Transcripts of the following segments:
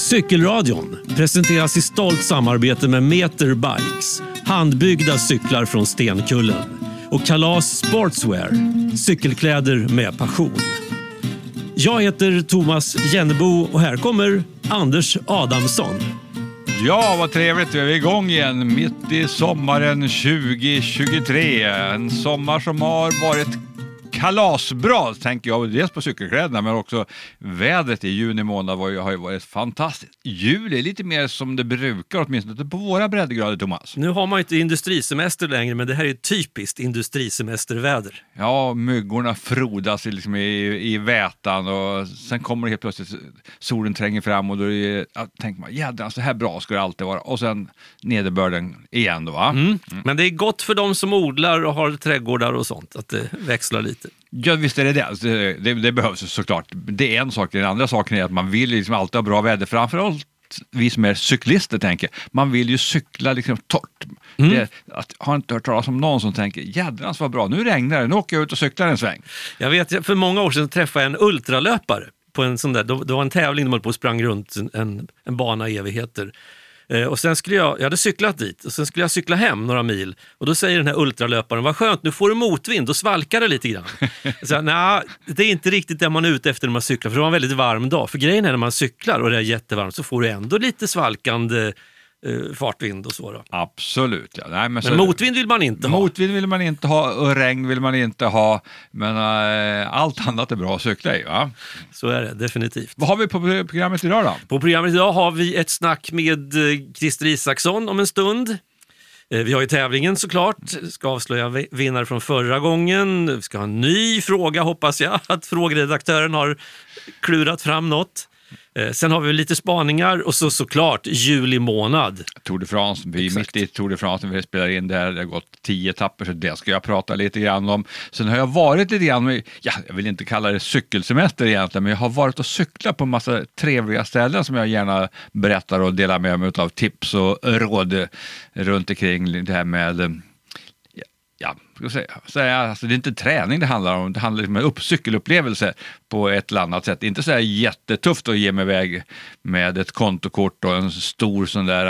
Cykelradion presenteras i stolt samarbete med Meter Bikes, handbyggda cyklar från Stenkullen och Kalas Sportswear, cykelkläder med passion. Jag heter Thomas Jennebo och här kommer Anders Adamsson. Ja, vad trevligt. Vi är igång igen mitt i sommaren 2023. En sommar som har varit kalasbra, tänker jag. Dels på cykelkläderna, men också vädret i juni månad var ju, har ju varit fantastiskt. Juli är lite mer som det brukar, åtminstone på våra breddgrader, Thomas. Nu har man ju inte industrisemester längre, men det här är typiskt industrisemesterväder. Ja, myggorna frodas liksom i, i vätan och sen kommer det helt plötsligt, solen tränger fram och då är ja, tänker man, jädrar, så här bra ska det alltid vara. Och sen nederbörden igen då, va? Mm. Mm. Men det är gott för de som odlar och har trädgårdar och sånt, att det växlar lite. Ja, visst är det det. Alltså, det, det, behövs såklart. Det är en sak. Den andra saken är att man vill liksom alltid ha bra väder. Framförallt vi som är cyklister tänker, man vill ju cykla liksom torrt. Mm. Det, att, har inte hört talas om någon som tänker, jädrans vad bra, nu regnar det, nu åker jag ut och cyklar en sväng. Jag vet, för många år sedan träffade jag en ultralöpare på en sån där, det var en tävling, de höll på och sprang runt en, en bana i evigheter. Eh, och sen skulle jag, jag hade cyklat dit och sen skulle jag cykla hem några mil och då säger den här ultralöparen, vad skönt, nu får du motvind, då svalkar det lite grann. Så, nej, det är inte riktigt det man är ute efter när man cyklar, för det var en väldigt varm dag. För grejen är när man cyklar och det är jättevarmt så får du ändå lite svalkande eh, fartvind och så. Då. Absolut. Ja. Nej, men, men motvind vill man inte ha. Motvind vill man inte ha och regn vill man inte ha. Men äh, allt annat är bra att cykla i. Va? Så är det definitivt. Vad har vi på programmet idag då? På programmet idag har vi ett snack med eh, Christer Isaksson om en stund. Eh, vi har ju tävlingen såklart, ska avslöja vinnare från förra gången. Vi ska ha en ny fråga hoppas jag att frågeredaktören har klurat fram något. Eh, sen har vi lite spaningar och så såklart juli månad. Tour de France, vi är mitt i Tour de France när vi spelar in det här. Det har gått tio etapper så det ska jag prata lite grann om. Sen har jag varit lite grann, ja, jag vill inte kalla det cykelsemester egentligen, men jag har varit och cyklat på en massa trevliga ställen som jag gärna berättar och delar med mig av tips och råd runt omkring det här med ska säga, alltså det är inte träning det handlar om, det handlar om en upp, cykelupplevelse på ett eller annat sätt. Inte så här jättetufft att ge mig iväg med ett kontokort och en stor sån där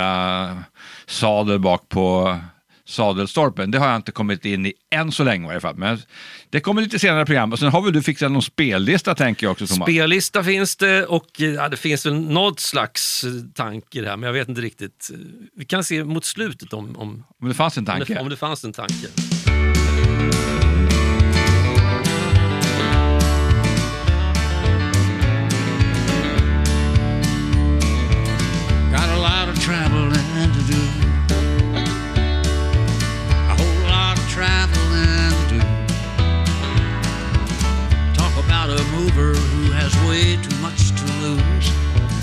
uh, sadel bak på sadelstolpen. Det har jag inte kommit in i än så länge i alla fall. Men det kommer lite senare i program. Och sen har väl du fixat någon spellista tänker jag också Thomas? Spellista finns det och ja, det finns väl något slags tanke där men jag vet inte riktigt. Vi kan se mot slutet om, om, om det fanns en tanke. Om det, om det fanns en tanke. way too much to lose.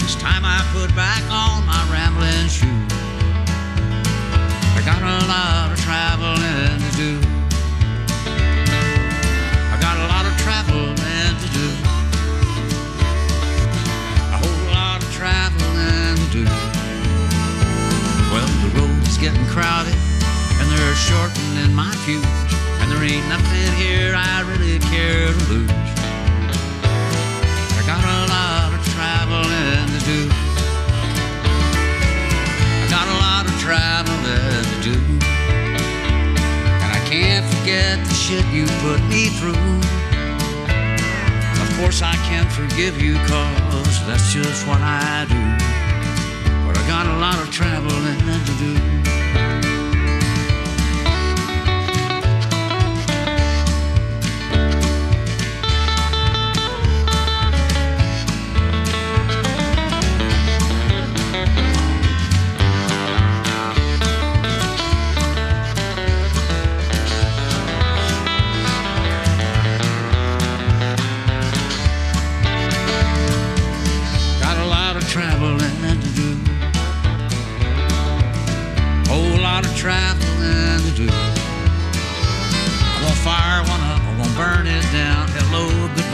It's time I put back on my rambling shoes. I got a lot of traveling to do. I got a lot of traveling to do. A whole lot of traveling to do. Well, the road is getting crowded, and they're shortening my fuse. And there ain't nothing here I really care to lose. shit you put me through. Of course, I can't forgive you, cause that's just what I do. But I got a lot of traveling to do.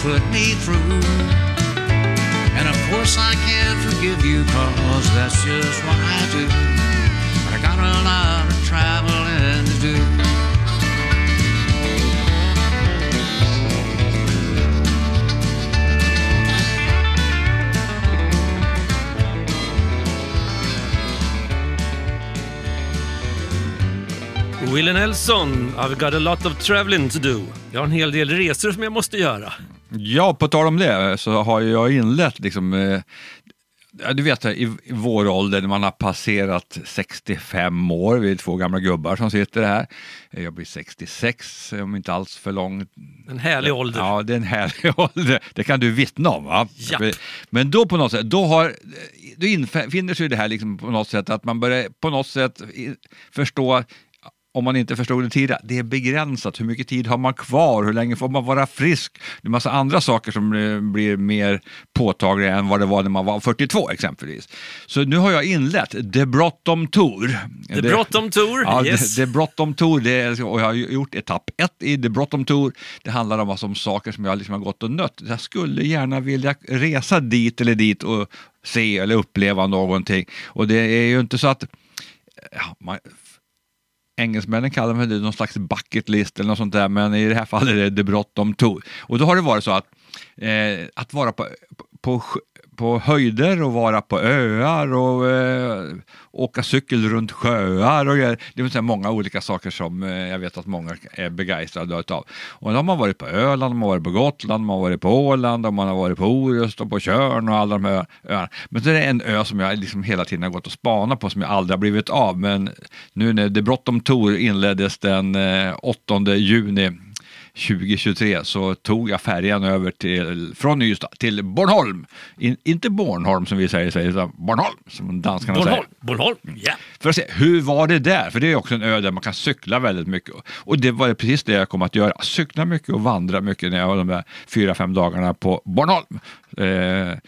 put me through. And of course I can't forgive you cause that's just what I do. But I got a lot of traveling to do. Willie Nelson, I've got a lot of traveling to do. Jag har en hel del resor som jag måste göra. Ja, på tal om det så har jag inlett liksom, eh, ja, du vet i, i vår ålder när man har passerat 65 år, vi är två gamla gubbar som sitter här. Jag blir 66 om inte alls för långt. En härlig ålder. Ja, det är en härlig ålder. Det kan du vittna om. Va? Japp. Men då på något sätt, då, har, då infinner sig det här liksom på något sätt att man börjar på något sätt förstå om man inte förstod det tidigare, det är begränsat. Hur mycket tid har man kvar? Hur länge får man vara frisk? Det är massa andra saker som eh, blir mer påtagliga än vad det var när man var 42 exempelvis. Så nu har jag inlett The Bråttom Tour. The Bråttom Tour, Ja, yes. det, det Bråttom Tour, det och jag har gjort etapp ett i The Bråttom Tour. Det handlar om, alltså, om saker som jag liksom har gått och nött. Jag skulle gärna vilja resa dit eller dit och se eller uppleva någonting. Och det är ju inte så att ja, man, engelsmännen kallar väl det någon slags bucket list eller något sånt där, men i det här fallet är det The Bråttom Tour. Och då har det varit så att, eh, att vara på, på, på höjder och vara på öar och eh, åka cykel runt sjöar och det vill säga många olika saker som eh, jag vet att många är begeistrade av. Och då har man varit på Öland, man har varit på Gotland, man har varit på Åland och man har varit på Orust och på Tjörn och alla de här öarna. Men så är det en ö som jag liksom hela tiden har gått och spanat på som jag aldrig har blivit av. Men nu när The Bråttom Tour inleddes den eh, 8 juni 2023 så tog jag färjan över till, från Ystad till Bornholm. In, inte Bornholm som vi säger i Sverige, utan Bornholm som danskarna säger. Bornholm, Bornholm, ja. För att se, hur var det där? För det är också en ö där man kan cykla väldigt mycket. Och det var precis det jag kom att göra. Cykla mycket och vandra mycket när jag var de där fyra, fem dagarna på Bornholm. Eh,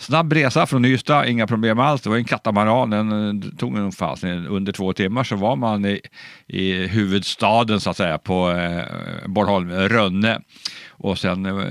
snabb resa från Ystad, inga problem alls. Det var en katamaran, den eh, tog nog fasen under två timmar så var man i, i huvudstaden så att säga på eh, Bornholm, eh, Rönne. Och sen eh,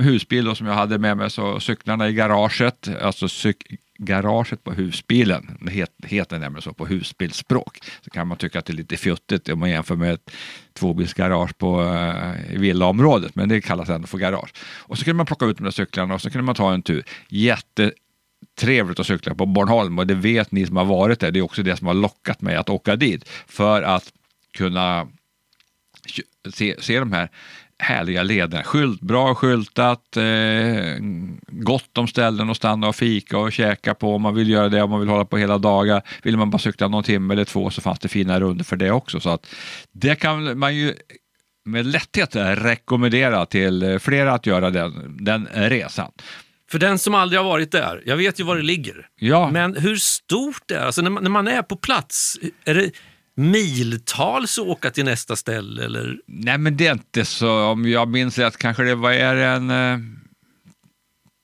husbil då, som jag hade med mig så cyklarna i garaget, alltså cyk- garaget på husbilen, det het, heter nämligen så på husbilsspråk. Så kan man tycka att det är lite fjuttigt om man jämför med ett tvåbilsgarage på eh, villaområdet, men det kallas ändå för garage. Och så kunde man plocka ut de där cyklarna och så kunde man ta en tur. Jättetrevligt att cykla på Bornholm och det vet ni som har varit där. Det är också det som har lockat mig att åka dit för att kunna se, se de här härliga lederna. Skylt, bra skyltat, eh, gott om ställen att stanna och fika och käka på om man vill göra det, om man vill hålla på hela dagar. Vill man bara cykla någon timme eller två så fanns det fina runder för det också. Så att det kan man ju med lätthet rekommendera till flera att göra den, den resan. För den som aldrig har varit där, jag vet ju var det ligger. Ja. Men hur stort det är, alltså när man, när man är på plats, är det miltals att åka till nästa ställe? Eller? Nej men det är inte så, om jag minns rätt kanske det var är en eh,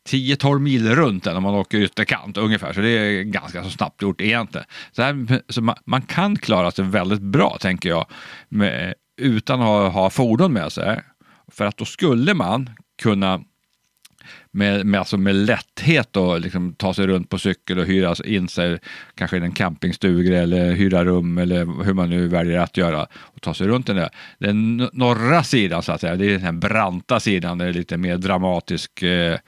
10-12 mil runt den om man åker ytterkant ungefär, så det är ganska så snabbt gjort egentligen. Så, här, så man, man kan klara sig väldigt bra tänker jag, med, utan att ha, ha fordon med sig. För att då skulle man kunna med, med, alltså med lätthet och liksom ta sig runt på cykel och hyra in sig kanske i en campingstuga eller hyra rum eller hur man nu väljer att göra och ta sig runt den där. Den norra sidan så att säga, det är den branta sidan, det är lite mer dramatisk eh,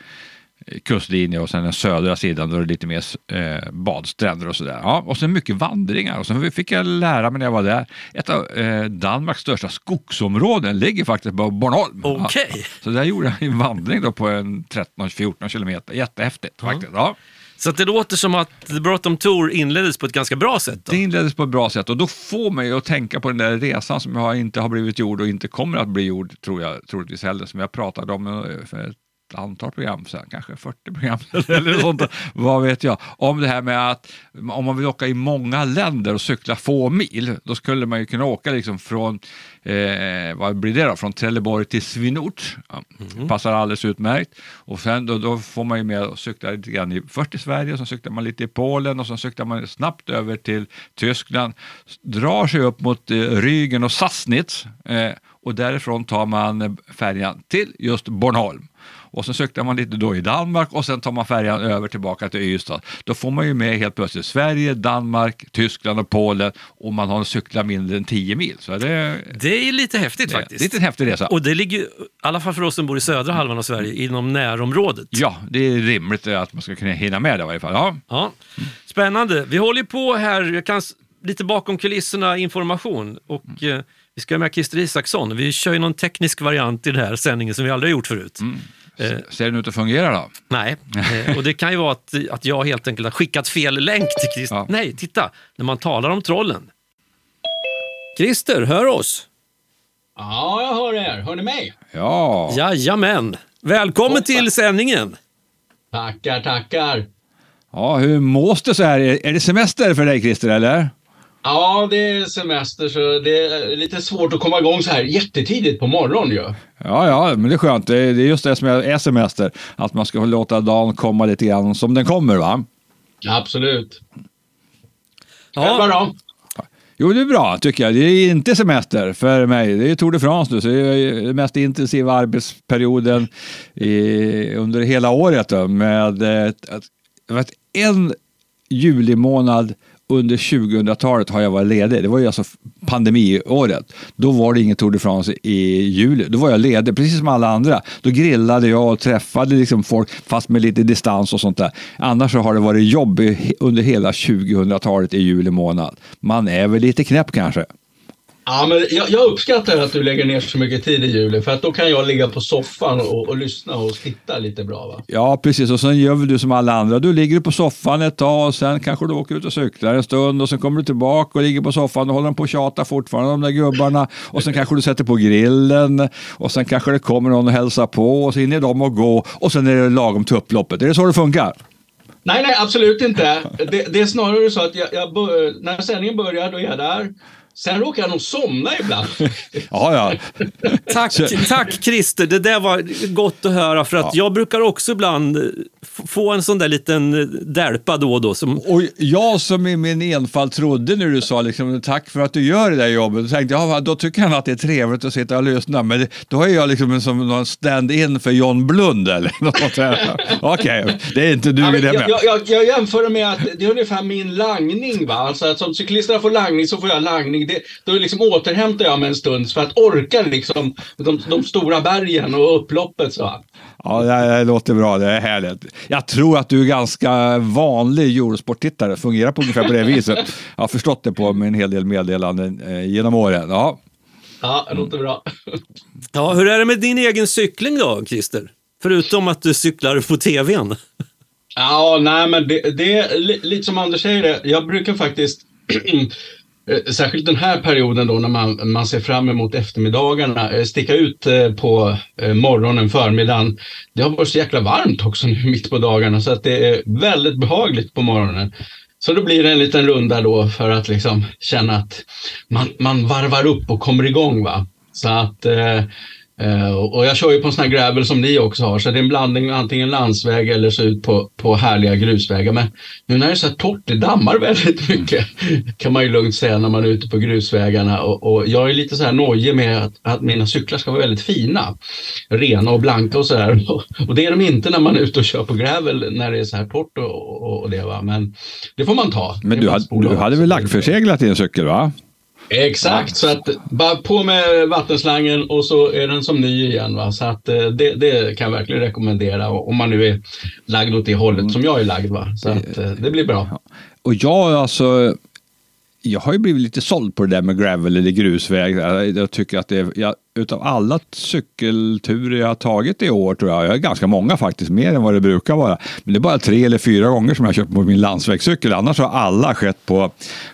kustlinje och sen den södra sidan då är det lite mer eh, badstränder och sådär. Ja, och sen mycket vandringar och sen fick jag lära mig när jag var där, ett av eh, Danmarks största skogsområden ligger faktiskt på Bornholm. Okej. Ja, så där gjorde jag en vandring då på en 13-14 kilometer, jättehäftigt faktiskt. Ja. Så det låter som att The Broughton Tour inleddes på ett ganska bra sätt. Då. Det inleddes på ett bra sätt och då får mig att tänka på den där resan som jag inte har blivit gjord och inte kommer att bli gjord, tror jag, troligtvis heller, som jag pratade om eh, för ett antal program sen, kanske 40 program eller sånt, vad vet jag. Om det här med att om man vill åka i många länder och cykla få mil, då skulle man ju kunna åka liksom från, eh, vad blir det då, från Trelleborg till Svinort. Ja, Passar alldeles utmärkt. Och sen då, då får man ju med och cykla lite grann i, först i Sverige, så cyklar man lite i Polen och så cyklar man snabbt över till Tyskland, drar sig upp mot eh, Rügen och Sassnitz eh, och därifrån tar man färjan till just Bornholm. Och så cyklar man lite då i Danmark och sen tar man färjan över tillbaka till Ystad. Då får man ju med helt plötsligt Sverige, Danmark, Tyskland och Polen och man har cyklat mindre än 10 mil. Så det, Det är lite häftigt det faktiskt. lite en häftig resa. Och det ligger, i alla fall för oss som bor i södra halvan av Sverige, inom närområdet. Ja, det är rimligt att man ska kunna hinna med det i varje fall. Ja. Ja. Spännande. Vi håller på här, jag kan lite bakom kulisserna information. Och, eh, vi ska med Christer Isaksson. Vi kör ju någon teknisk variant i den här sändningen som vi aldrig har gjort förut. Eh, Ser den ut att fungera då? nej, eh, och det kan ju vara att, att jag helt enkelt har skickat fel länk till Christer. Ja. Nej, titta, när man talar om trollen. Christer, hör oss? Ja, jag hör er. Hör ni mig? Ja. Jajamän. Välkommen Hoppa. till sändningen. Tackar, tackar. ja, hur mås det så här? Är är det semester för dig Christer eller? Ja, det är semester så det är lite svårt att komma igång så här jättetidigt på morgonen ju. Ja, ja, men det är skönt. Det är just det som är semester. Att man ska låta dagen komma lite grann som den kommer va? Absolut. Själva Ja, då? Jo, det är bra tycker jag. Det är inte semester för mig. Det är Tour de France nu, så det är den mest intensiva arbetsperioden i, under hela året. Då, med ett, ett, jag vet, en julimånad under 2000-talet har jag varit ledig. Det var ju alltså pandemiåret. Då var det ingen Tour de France i juli. Då var jag ledig, precis som alla andra. Då grillade jag och träffade liksom folk, fast med lite distans och sånt där. Annars så har det varit jobb under hela 2000-talet i juli månad. Man är väl lite knäpp kanske. Ja, men jag, jag uppskattar att du lägger ner så mycket tid i juli för att då kan jag ligga på soffan och, och lyssna och titta lite bra. Va? Ja, precis. Och sen gör du som alla andra. Du ligger på soffan ett tag och sen kanske du åker ut och cyklar en stund och sen kommer du tillbaka och ligger på soffan och håller på och tjatar fortfarande de där gubbarna. Och sen kanske du sätter på grillen och sen kanske det kommer någon och hälsar på och så hinner de att gå och sen är det lagom till upploppet. Är det så det funkar? Nej, nej, absolut inte. Det, det är snarare så att jag, jag bör, när sändningen börjar, då är jag där. Sen råkar jag nog somna ibland. Ja, ja. tack, tack Christer, det där var gott att höra för att jag brukar också ibland få en sån där liten dälpa då och då. Som, Och jag som i min enfald trodde när du sa liksom, tack för att du gör det där jobbet, då tänkte jag, ja, då tycker han att det är trevligt att sitta och lyssna. Men då är jag liksom en som någon stand-in för John Blund eller något. Okej, det är inte du Ja, i det jag, med. jag, jag, jag jämför det med att det är ungefär min langning. Va? Alltså att som cyklisterna får langning så får jag langning. Det, då liksom återhämtar jag mig en stund för att orka liksom de, de stora bergen och upploppet. Så. Ja, det, det låter bra, det är härligt. Jag tror att du är ganska vanlig Eurosport-tittare, fungerar på ungefär på det viset. Jag har förstått det på med en hel del meddelanden eh, genom åren. Ja. Ja, det låter bra. ja, hur är det med din egen cykling då, Christer? Förutom att du cyklar på tvn. Ja, nej men det, det är li, lite som Anders säger det. Jag brukar faktiskt Eh, särskilt den här perioden då när man, man ser fram emot eftermiddagarna, eh, sticka ut eh, på morgonen, förmiddagen. Det har varit så jäkla varmt också nu mitt på dagarna så att det är väldigt behagligt på morgonen. Så då blir det en liten runda då för att liksom känna att man, man varvar upp och kommer igång. Va? Så att, eh, och jag kör ju på en sån här gravel som ni också har, så det är en blandning antingen landsväg eller så ut på, på härliga grusvägar. Men nu när det är så här torrt, det dammar väldigt mycket, kan man ju lugnt säga när man är ute på grusvägarna. Och, och jag är lite så här nojig med att, att mina cyklar ska vara väldigt fina, rena och blanka och så här. Och, och det är de inte när man är ute och kör på gravel när det är så här torrt och, och, och det. Va? Men det får man ta. Men du hade, du hade väl lackförseglat din cykel va? Exakt, så att bara på med vattenslangen och så är den som ny igen. Va? Så att eh, det, det kan jag verkligen rekommendera om man nu är lagd åt det hållet som jag är lagd. Va? Så att eh, det blir bra. Och jag alltså, jag har ju blivit lite såld på det där med gravel eller grusväg. Jag tycker att det är, jag, utav alla cykelturer jag har tagit i år tror jag, jag har ganska många faktiskt, mer än vad det brukar vara. Men det är bara tre eller fyra gånger som jag har kört på min landsvägscykel, annars har alla skett på,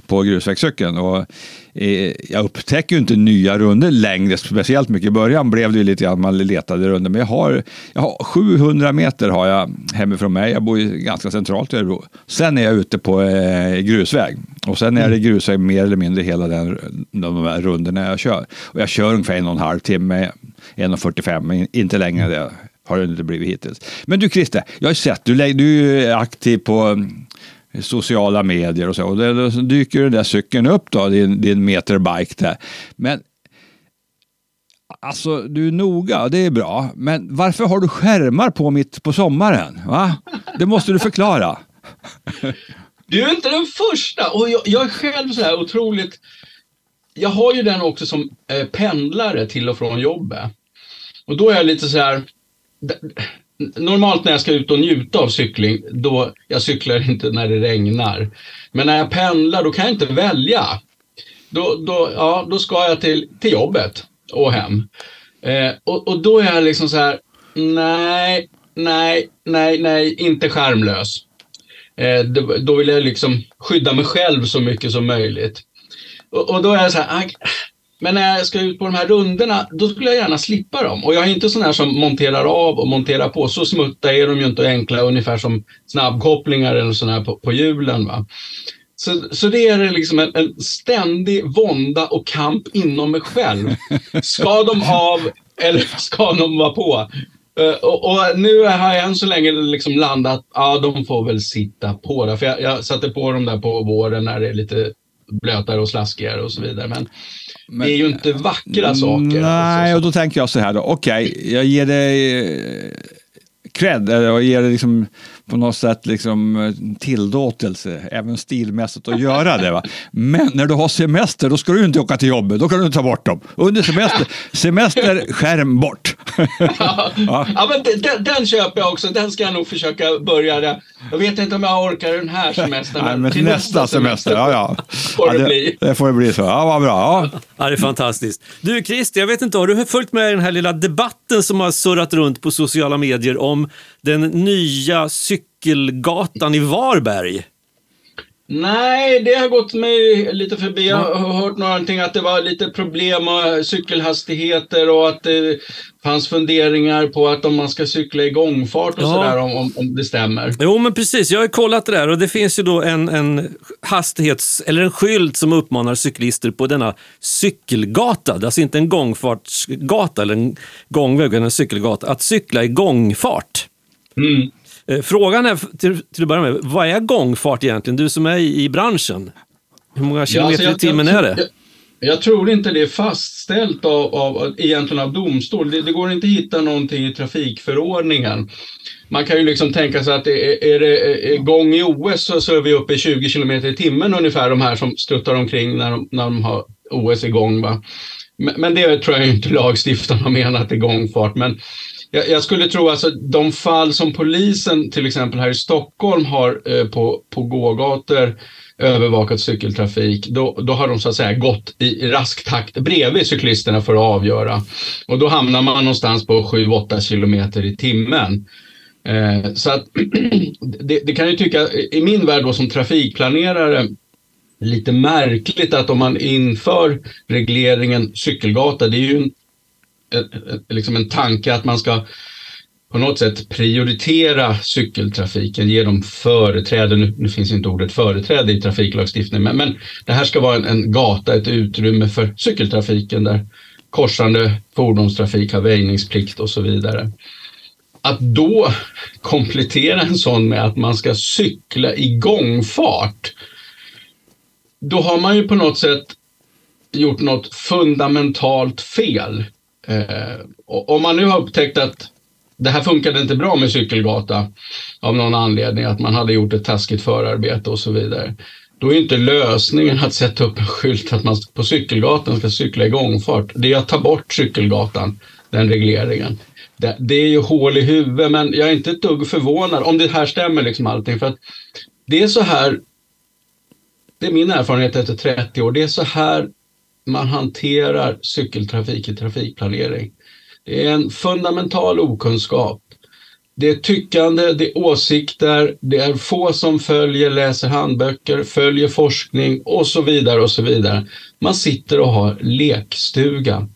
på grusvägscykeln. Och, eh, jag upptäcker ju inte nya runder längre, speciellt mycket. I början blev det ju lite grann man letade runder, men jag har, jag har 700 meter har jag hemifrån mig. Jag bor ju ganska centralt i Örebro. Sen är jag ute på eh, grusväg och sen är det grusväg mer eller mindre hela den, de här rundorna jag kör. Och jag kör ungefär en och en halv halvtimme, 1.45, inte längre än det har det inte blivit hittills. Men du Christer, jag har sett, du, du är aktiv på mm, sociala medier och så. Och då dyker den där cykeln upp då, din, din meterbike där. Men Alltså, du är noga, det är bra. Men varför har du skärmar på mitt på sommaren? Va? Det måste du förklara. Du är inte den första. Och jag, jag är själv så här otroligt... Jag har ju den också som eh, pendlare till och från jobbet. Och då är jag lite så här... Normalt när jag ska ut och njuta av cykling, då jag cyklar inte när det regnar. Men när jag pendlar, då kan jag inte välja. Då, då, ja, då ska jag till, till jobbet och hem. Eh, och, och då är jag liksom så här, nej, nej, nej, nej, inte skärmlös. Eh, då, då vill jag liksom skydda mig själv så mycket som möjligt. Och, och då är jag så här, men när jag ska ut på de här rundorna, då skulle jag gärna slippa dem. Och jag är inte sån här som monterar av och monterar på. Så smutta är de ju inte enkla, ungefär som snabbkopplingar eller sån här på, på hjulen. Va? Så, så det är liksom en, en ständig vånda och kamp inom mig själv. Ska de av eller ska de vara på? Uh, och, och, nu har jag än så länge liksom landat, ja de får väl sitta på det. För jag, jag satte på dem där på våren när det är lite blötare och slaskigare och så vidare. Men, men det är ju inte vackra saker. Nej, och då tänker jag så här då, okej, okay, jag ger dig eh, cred, och ger dig liksom på något sätt liksom eh, tillåtelse, även stilmässigt, att göra det. Va? Men när du har semester, då ska du inte åka till jobbet, då kan du ta bort dem. Under semester, semester, skärm bort. ja, ja. men den, den, köper jag också, den ska jag nog försöka börja. Där. Jag vet inte om jag orkar den här semestern. Nej, men till nästa semester, semester, ja, ja. Får det, ja, det, bli. det får det bli så. Ja, vad bra. Ja. ja, det är fantastiskt. Du Christer, jag vet inte, har du följt med i den här lilla debatten som har surrat runt på sociala medier om den nya cykelgatan i Varberg? Nej, det har gått mig lite förbi. Jag har hört någonting att det var lite problem med cykelhastigheter och att det fanns funderingar på att om man ska cykla i gångfart och ja. sådär, om, om, det stämmer. Jo, men precis. Jag har kollat det där och det finns ju då en, en hastighets eller en skylt som uppmanar cyklister på denna cykelgata, alltså inte en gångfartsgata eller en gångväg, utan en cykelgata, att cykla i gångfart. Mm. Eh, frågan är till, till att börja med, vad är gångfart egentligen? Du som är i, i branschen. Hur många kilometer ja, alltså i timmen jag, är det? Jag, jag, tror inte det är fastställt av, av, egentligen av domstol. Det, det, går inte att hitta någonting i trafikförordningen. Man kan ju liksom tänka sig att är, är det är gång i OS så, så är vi uppe i 20 kilometer i timmen ungefär, de här som struttar omkring när de, när de har OS igång. Va? Men, men det tror jag inte lagstiftarna menar att det är gångfart. Men jag, jag, skulle tro alltså de fall som polisen till exempel här i Stockholm har eh, på, på gågator övervakat cykeltrafik, då, då har de så att säga gått i rask takt bredvid cyklisterna för att avgöra. Och då hamnar man någonstans på 7-8 kilometer i timmen. Eh, så att det, det, kan ju tycka, i min värld då som trafikplanerare, lite märkligt att om man inför regleringen cykelgata, det är ju en liksom en tanke att man ska på något sätt prioritera cykeltrafiken, ge dem företräde. Nu, nu finns inte ordet företräde i trafiklagstiftningen, men, men det här ska vara en, en, gata, ett utrymme för cykeltrafiken där korsande fordonstrafik har väjningsplikt och så vidare. Att då komplettera en sån med att man ska cykla i gångfart, då har man ju på något sätt gjort något fundamentalt fel. Eh, om man nu har upptäckt att det här funkade inte bra med cykelgata av någon anledning, att man hade gjort ett taskigt förarbete och så vidare. Då är inte lösningen att sätta upp en skylt att man på cykelgatan ska cykla i gångfart. Det är att ta bort cykelgatan, den regleringen. Det, det är ju hål i huvudet, men jag är inte ett dugg förvånad om det här stämmer liksom allting. För att det är så här, det är min erfarenhet efter 30 år, det är så här man hanterar cykeltrafik i trafikplanering. Det är en fundamental okunskap. Det är tyckande, det är åsikter, det är få som följer, läser handböcker, följer forskning och så vidare och så vidare. Man sitter och har lekstuga.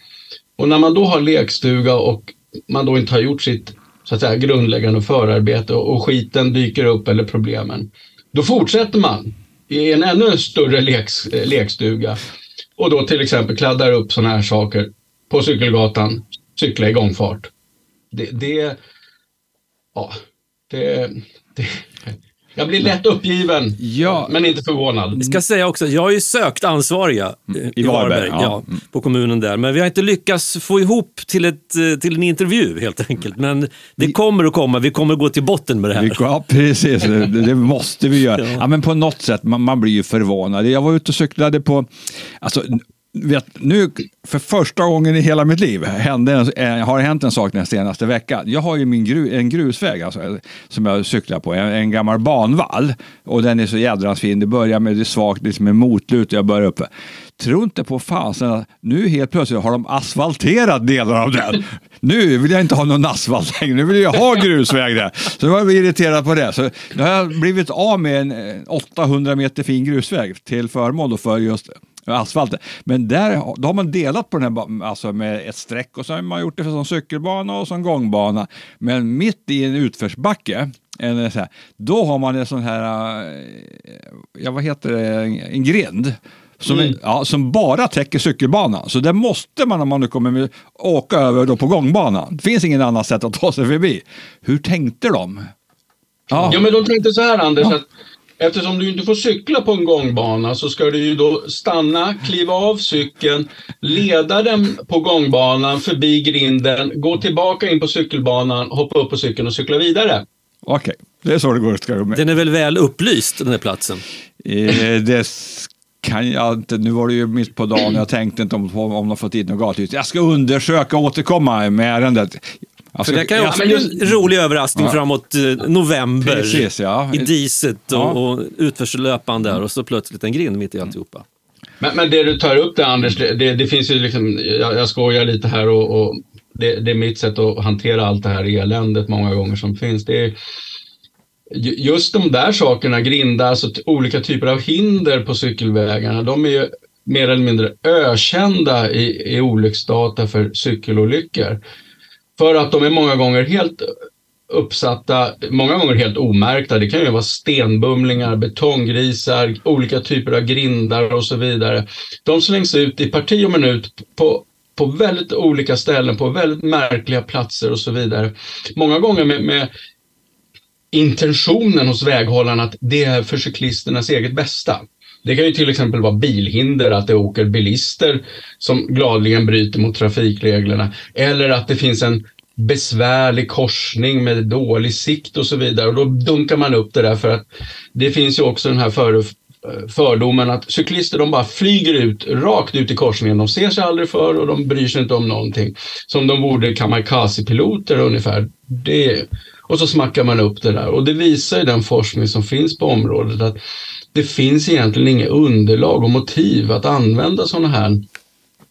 Och när man då har lekstuga och man då inte har gjort sitt så att säga, grundläggande förarbete och skiten dyker upp eller problemen, då fortsätter man i en ännu större leks, lekstuga och då till exempel kladdar upp sådana här saker på cykelgatan, cykla i gångfart. Det, det ja, det, det, jag blir lätt uppgiven, Ja. men inte förvånad. Vi ska säga också, jag har ju sökt ansvariga eh, i Varberg, ja. ja, på kommunen där. Men vi har inte lyckats få ihop till, ett, eh, till en intervju helt enkelt. Men det kommer att komma, vi kommer att gå till botten med det Vi, här. ja, precis. Det, det måste vi göra. Ja. Ja. men på något sätt, man, man blir ju förvånad. Jag var ute och cyklade på... Alltså, vet, nu, för första gången i hela mitt liv hände, eh, har det hänt en sak den senaste veckan. Jag har ju min gru, en grusväg alltså, som jag cyklar på, en, en gammal banvall. Och den är så jädrans fin. Det börjar med det svagt, liksom med motlut och jag börjar uppe. Tro inte på fasen att nu helt plötsligt har de asfalterat delar av den. Nu vill jag inte ha någon asfalt längre, nu vill jag ha grusväg där. Så jag var irriterad på det. Så nu har jag blivit av med en eh, 800 meter fin grusväg till förmån för just asfalten. Men där då har man delat på den här alltså med ett streck och så har man gjort det som cykelbana och som gångbana. Men mitt i en utförsbacke en, så här, då har man en sån här, eh, ja vad heter det, en, en grind. Som, Mm. ja, som bara täcker cykelbanan. Så där måste man om man nu kommer med, åka över då på gångbanan. Det finns ingen annan sätt att ta sig förbi. Hur tänkte de? Ja, Ja, men de tänkte så här Anders, att eftersom du inte får cykla på en gångbana så ska du ju då stanna, kliva av cykeln, leda den på gångbanan förbi grinden, gå tillbaka in på cykelbanan, hoppa upp på cykeln och cykla vidare. okej. Det är så det går. Ska du med. Den är väl väl upplyst, den här platsen? Eh, det kan jag inte. Nu var det ju mitt på dagen. Jag tänkte inte om, om de fått dit något gatljus. Jag ska undersöka och återkomma med ärendet. Jag För det kan ju också bli en rolig överraskning Ja. framåt eh, november. Precis, ja. I diset och, Ja. och utförslöpan där och så plötsligt en grind mitt i alltihopa. Men, men det du tar upp där Anders, det, det, det finns ju liksom, jag, jag skojar lite här och, och det, det är mitt sätt att hantera allt det här eländet många gånger som finns. Det är, ju- just de där sakerna, grindar, alltså olika typer av hinder på cykelvägarna, de är ju mer eller mindre ökända i, i olycksdata för cykelolyckor. För att de är många gånger helt uppsatta, många gånger helt omärkta. Det kan ju vara stenbumlingar, betonggrisar, olika typer av grindar och så vidare. De slängs ut i parti och minut på, på väldigt olika ställen, på väldigt märkliga platser och så vidare. Många gånger med, med intentionen hos väghållarna att det är för cyklisternas eget bästa. Det kan ju till exempel vara bilhinder, att det åker bilister som gladligen bryter mot trafikreglerna. Eller att det finns en besvärlig korsning med dålig sikt och så vidare. Och då dunkar man upp det där för att det finns ju också den här för, fördomen att cyklister de bara flyger ut, rakt ut i korsningen. De ser sig aldrig för och de bryr sig inte om någonting. Som de vore kamikazepiloter ungefär. Det, och så smackar man upp det där. Och det visar ju den forskning som finns på området att det finns egentligen inget underlag och motiv att använda sådana här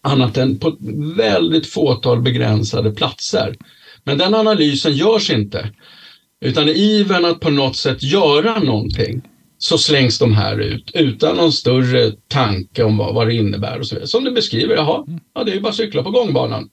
annat än på väldigt fåtal begränsade platser. Men den analysen görs inte. Utan i ivern att på något sätt göra någonting så slängs de här ut utan någon större tanke om vad, vad det innebär och så vidare. Som du beskriver, jaha, ja, det är ju bara att cykla på gångbanan.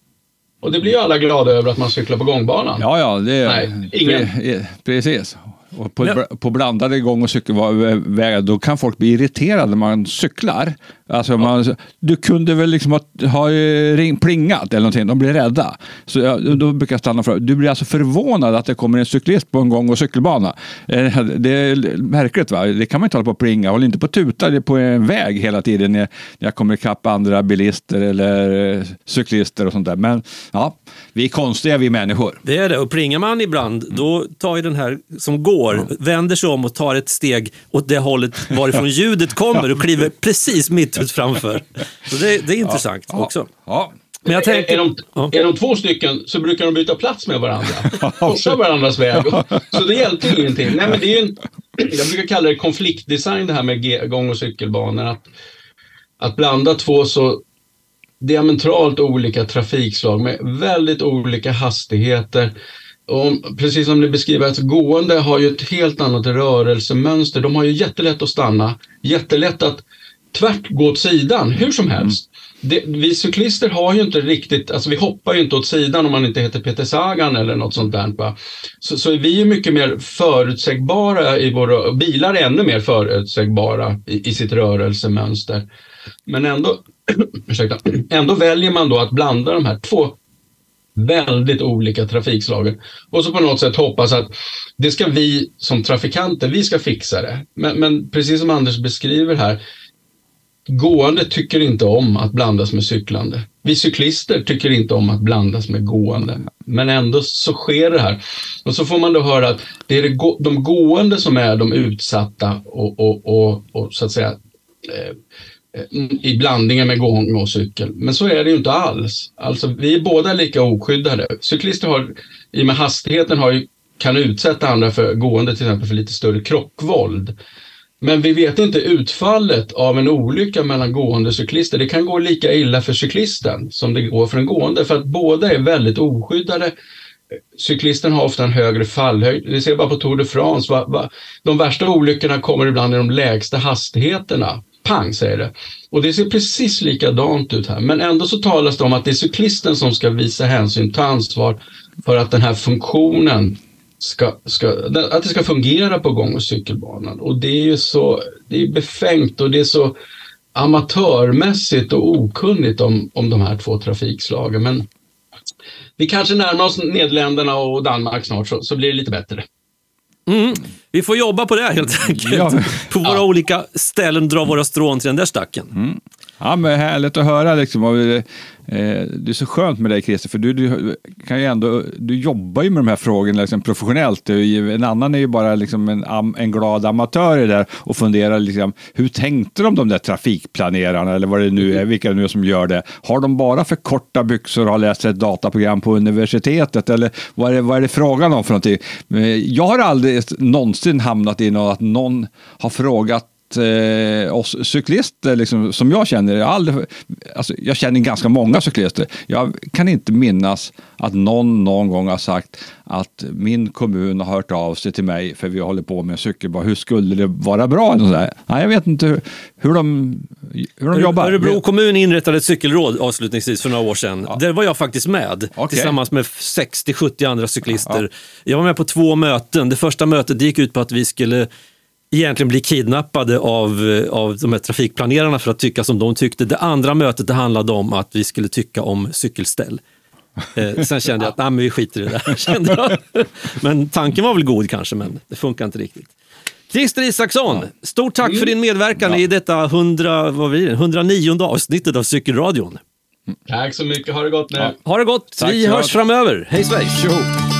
Och det blir ju alla glada över att man cyklar på gångbanan. Ja, ja, det Nej, ingen. Pre- precis. Och på, på blandade gång och cykelvägar, då kan folk bli irriterade när man cyklar. Alltså man, du kunde väl liksom ha, ha eh, ring, plingat eller någonting, de blir rädda. Så jag, då brukar jag stanna för Du blir alltså förvånad att det kommer en cyklist på en gång och cykelbana. Eh, Det är märkligt va? Det kan man inte hålla på och plinga. Håll inte på och tuta på en väg hela tiden när, jag kommer ikapp andra bilister eller eh, cyklister och sånt där. Men ja, vi är konstiga vi människor. Det är det. Och plingar man ibland, då tar ju den här som går, vänder sig om och tar ett steg åt det hållet varifrån ljudet kommer och kliver precis mitt ut framför. Så det, det är intressant också. Ja. Men jag Är, tänker... är, de, Ja. är de två stycken så brukar de byta plats med varandra. Korsa varandras väg. Så det hjälpte ju ingenting. Nej, men det är en, jag brukar kalla det konfliktdesign det här med gång och cykelbanor. Att, att blanda två så diametralt olika trafikslag med väldigt olika hastigheter. Och precis som ni beskriver, att gående har ju ett helt annat rörelsemönster. De har ju jättelätt att stanna, jättelätt att tvärt gå åt sidan hur som helst. Det, vi cyklister har ju inte riktigt, alltså vi hoppar ju inte åt sidan om man inte heter Peter Sagan eller något sånt där. Va? Så, så vi är mycket mer förutsägbara i våra, bilar är ännu mer förutsägbara i, i sitt rörelsemönster. Men ändå, ursäkta, ändå väljer man då att blanda de här två väldigt olika trafikslagen. Och så på något sätt hoppas att det ska vi som trafikanter, vi ska fixa det. Men, men precis som Anders beskriver här, gående tycker inte om att blandas med cyklande. Vi cyklister tycker inte om att blandas med gående. Men ändå så sker det här. Och så får man då höra att det är de gående som är de utsatta och, och, och, och så att säga eh, eh, i blandningen med gång och cykel. Men så är det ju inte alls. Alltså, vi är båda lika oskyddade. Cyklister har, i och med hastigheten, har ju, kan utsätta andra för gående till exempel för lite större krockvåld. Men vi vet inte utfallet av en olycka mellan gående och cyklister. Det kan gå lika illa för cyklisten som det går för en gående för att båda är väldigt oskyddade. Cyklisten har ofta en högre fallhöjd. Vi ser bara på Tour de France. Va, va, de värsta olyckorna kommer ibland i de lägsta hastigheterna. Pang säger det. Och det ser precis likadant ut här. Men ändå så talas det om att det är cyklisten som ska visa hänsyn, ta ansvar för att den här funktionen ska, ska, att det ska fungera på gång och cykelbanan. Och det är ju så det är befängt och det är så amatörmässigt och okunnigt om, om de här två trafikslagen. Men vi kanske närmar oss Nederländerna och Danmark snart så, så blir det lite bättre. Mm. Vi får jobba på det helt enkelt. Ja. På våra ja. olika ställen dra våra strån till den där stacken. Mm. Ja, men härligt att höra. Liksom. Eh, det är så skönt med dig Christer, för du, du, kan ju ändå, du jobbar ju med de här frågorna liksom, professionellt. En annan är ju bara liksom en, en glad amatör där och funderar liksom, hur tänkte de de där trafikplanerarna eller vad det nu är, vilka det nu är som gör det. Har de bara för korta byxor och har läst ett dataprogram på universitetet eller vad är, det, vad är det frågan om för någonting? Eh, jag har aldrig någonsin hamnat i något att någon har frågat eh, oss cyklister liksom, som jag känner, jag, aldrig, alltså, jag känner ganska många cyklister. Jag kan inte minnas att någon någon gång har sagt att min kommun har hört av sig till mig för vi håller på med cykelbana. Hur skulle det vara bra? Nej, jag vet inte hur, hur de, hur de jobbar. Örebro kommun inrättade ett cykelråd avslutningsvis för några år sedan. Ja. Där var jag faktiskt med okay. tillsammans med 60-70 andra cyklister. Ja. Jag var med på två möten. Det första mötet gick ut på att vi skulle egentligen bli kidnappade av, av de här trafikplanerarna för att tycka som de tyckte. Det andra mötet det handlade om att vi skulle tycka om cykelställ. Eh, sen kände jag att nej, men vi skiter i det där. Kände jag. Men tanken var väl god kanske, men det funkar inte riktigt. Christer Isaksson, ja. stort tack för din medverkan ja. i detta 100, vad blir det, 109 avsnittet av Cykelradion. Tack så mycket, ha det gott nu. Ja. Ha det gott, tack vi hörs framöver. Hej svejs!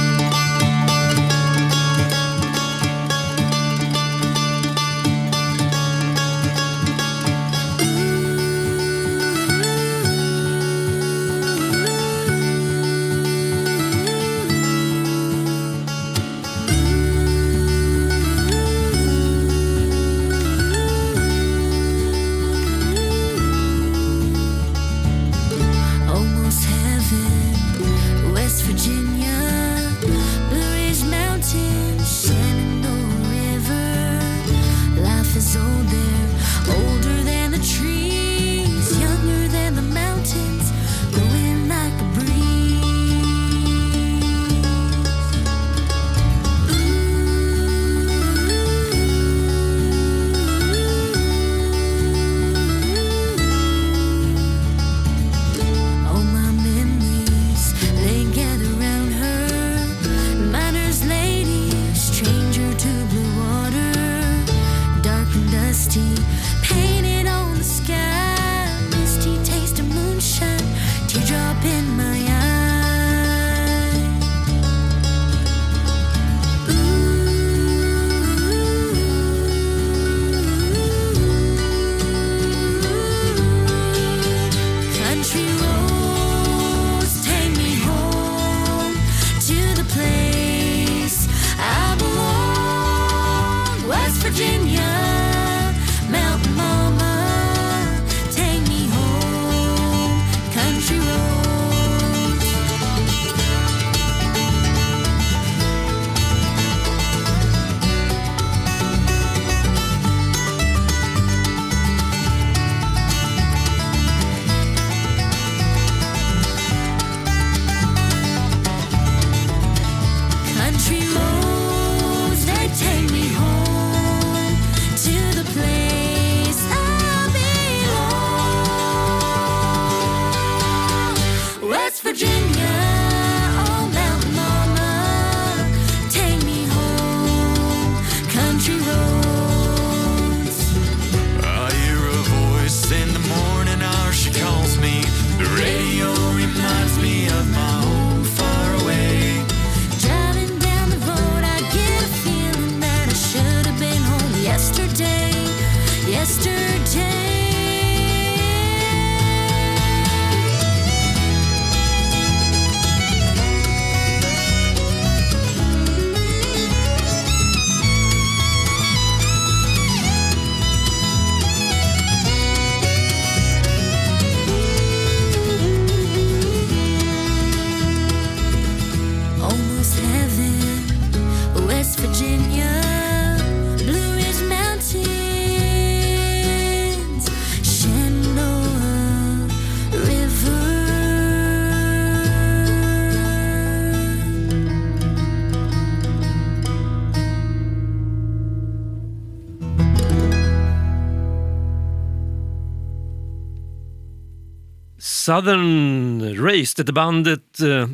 Southern Race, det bandet eh,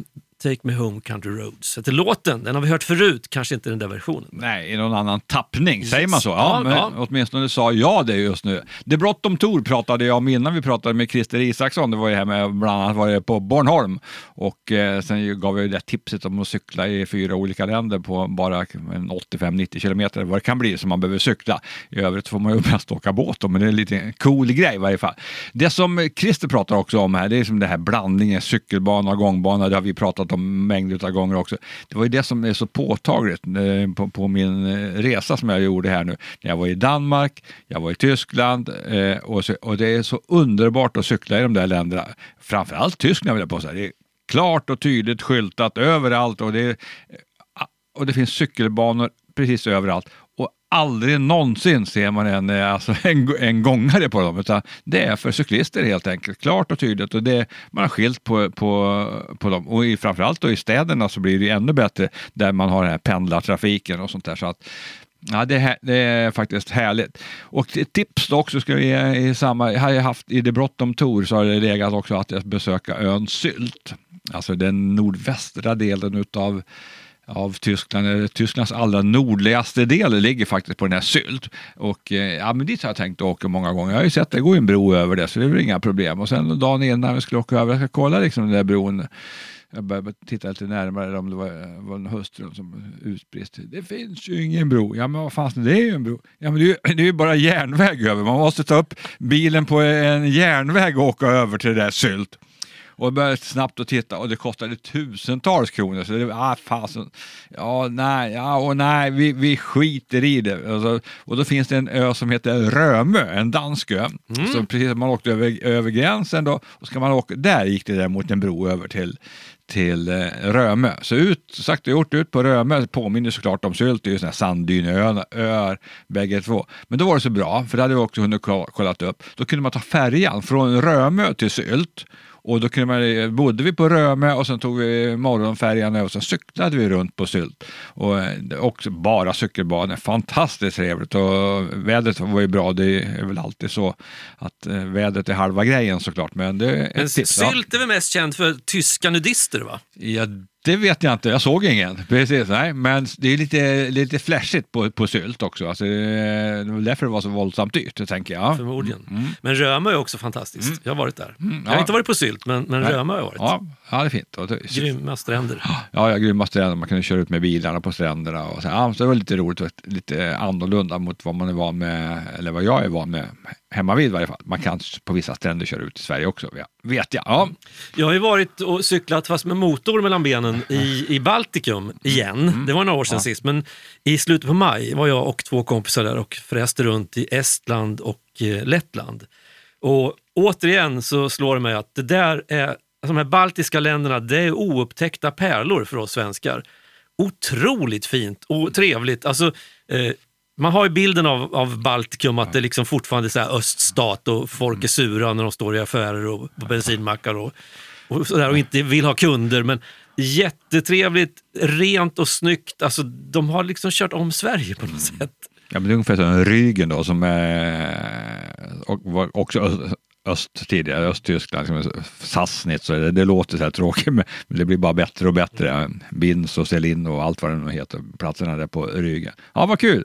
Take Me Home Country Roads. Heter låten, den har vi hört förut, kanske inte den där versionen. Nej, i någon annan tappning, säger man så? Ja, Ja, men ja. åtminstone sa jag det just nu. Det bråttom Tor pratade jag om innan vi pratade med Christer Isaksson. Det var ju här med, bland annat var det på Bornholm. Och eh, sen gav jag ju det tipset om att cykla i fyra olika länder på bara en 85-90 kilometer, vad det kan bli, som man behöver cykla. I övrigt får man ju mest åka båt då, men det är en lite cool grej i varje fall. Det som Christer pratar också om här, det är som det här blandningen cykelbana och gångbana. Det har vi pratat om mängder av gånger också. Det var ju det som är så påtagligt eh, på, på min eh, resa som jag gjorde här nu. När jag var i Danmark, jag var i Tyskland eh, och, så, och det är så underbart att cykla i de där länderna. Framförallt Tyskland vill jag påstå. Det är klart och tydligt skyltat överallt och det, är, och det finns cykelbanor precis överallt. Och aldrig någonsin ser man en, eh, alltså en, en gångare på dem, utan det är för cyklister helt enkelt. Klart och tydligt och det, man har skilt på, på, på dem. Och i, framförallt då i städerna så blir det ännu bättre där man har den här pendlartrafiken och sånt där. Så att, Ja, det, är här- det är faktiskt härligt. Och ett tips då också ska jag ge i samma, jag har jag haft i det bråttom Tor så har det legat också att jag besöka ön Sylt. Alltså den nordvästra delen utav av Tyskland, eh, Tysklands allra nordligaste del ligger faktiskt på den här Sylt. Och eh, ja, men dit har jag tänkt åka många gånger. Jag har ju sett det går en bro över det så det är väl inga problem. Och sen dagen innan vi skulle åka över, jag ska kolla liksom den där bron. Jag började titta lite närmare om det var, eh, var en hustru som utbrist. Det finns ju ingen bro. Ja men vad fan, det är ju en bro. Ja men det är ju, det är ju bara järnväg över. Man måste ta upp bilen på en järnväg och åka över till det där Sylt. Och började snabbt att titta och det kostade tusentals kronor. Så det, ah, fasen. Ja, nej, ja, och nej, vi, vi skiter i det. Och, så, och då finns det en ö som heter Römö, en dansk ö. Så precis man åkte över, över gränsen då, och ska man åka, där gick det däremot en bro över till till eh, Römö. Så ut, sagt och gjort, ut på Römö påminner såklart om Sylt, det är ju sådana här sanddynöar öar, bägge två. Men då var det så bra, för det hade vi också hunnit kolla- kollat upp. Då kunde man ta färjan från Römö till Sylt och då kunde man, bodde vi på Römö och sen tog vi morgonfärjan och sen cyklade vi runt på Sylt. Och eh, också bara cykelbanor, fantastiskt trevligt och vädret var ju bra. Det är väl alltid så att eh, vädret är halva grejen såklart. Men det är Men tips. Sylt är väl mest känd för tyska nudister va? Ja, det vet jag inte. Jag såg ingen. Precis, nej. Men det är lite, lite flashigt på, på sylt också. Alltså, det är väl därför det var så våldsamt dyrt, tänker jag. Förmodligen. Men Römö är också fantastiskt. Jag har varit där. Jag har Mm. ja. inte varit på Sylt, men, men Nej. Römö har jag varit. Ja, ja, det är fint. Och det- Grymma stränder. Ja, ja, grymma stränder. Man kunde köra ut med bilarna på stränderna. Och så, ja, så det var lite roligt och lite annorlunda mot vad man är van med, eller vad jag är van med hemma vid i varje fall. Man kan på vissa stränder köra ut i Sverige också, ja, vet jag. Ja, Jag har ju varit och cyklat fast med motor mellan benen i, i Baltikum igen. Mm. Det var några år sedan sist, men i slutet på maj var jag och två kompisar där och fräste runt i Estland och eh, Lettland. Och återigen så slår det mig att det där är, alltså de här baltiska länderna, det är oupptäckta pärlor för oss svenskar. Otroligt fint och trevligt. Alltså, eh, man har ju bilden av, av Baltikum att det liksom fortfarande är så här öststat och folk är sura när de står i affärer och på bensinmackar och, och, sådär, och inte vill ha kunder. Men jättetrevligt, rent och snyggt. Alltså, de har liksom kört om Sverige på något sätt. Ja, men det är ungefär som Rügen då som är, och var också öst tidigare, Östtyskland, liksom Sassnitz, så det, det låter så här tråkigt men det blir bara bättre och bättre. Binz och Selin och allt vad det nu heter, platserna där på Rügen. Ja, vad kul!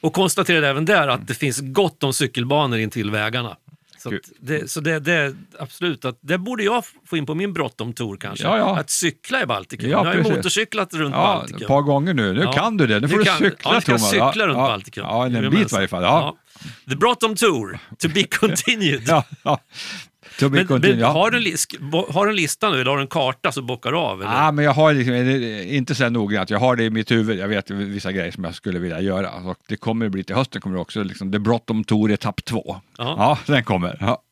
Och konstaterade även där att det finns gott om cykelbanor intill vägarna. Så, det, så det, det absolut, att det borde jag få in på min bråttom-tour kanske. Ja, ja. Att cykla i Baltikum. Ja, jag har ju motorcyklat runt Ja, Baltikum. ett par gånger nu. Nu kan du det. Nu får du kan- cykla ja, Thomas. cykla ja, runt ja, Baltikum. Ja, en Jajamensan. bit i varje fall. Ja. The Broughton Tour, to be continued. Ja. To be Men, men ja. har, du en har du en lista nu eller har du en karta så bockar du av? Eller? Ja, men jag har liksom, det är inte så noggrant. Jag har det i mitt huvud. Jag vet vissa grejer som jag skulle vilja göra. Och det kommer bli till hösten kommer det också. Liksom, The Broughton Tour etapp två. Ja. Ja, den kommer. Ja.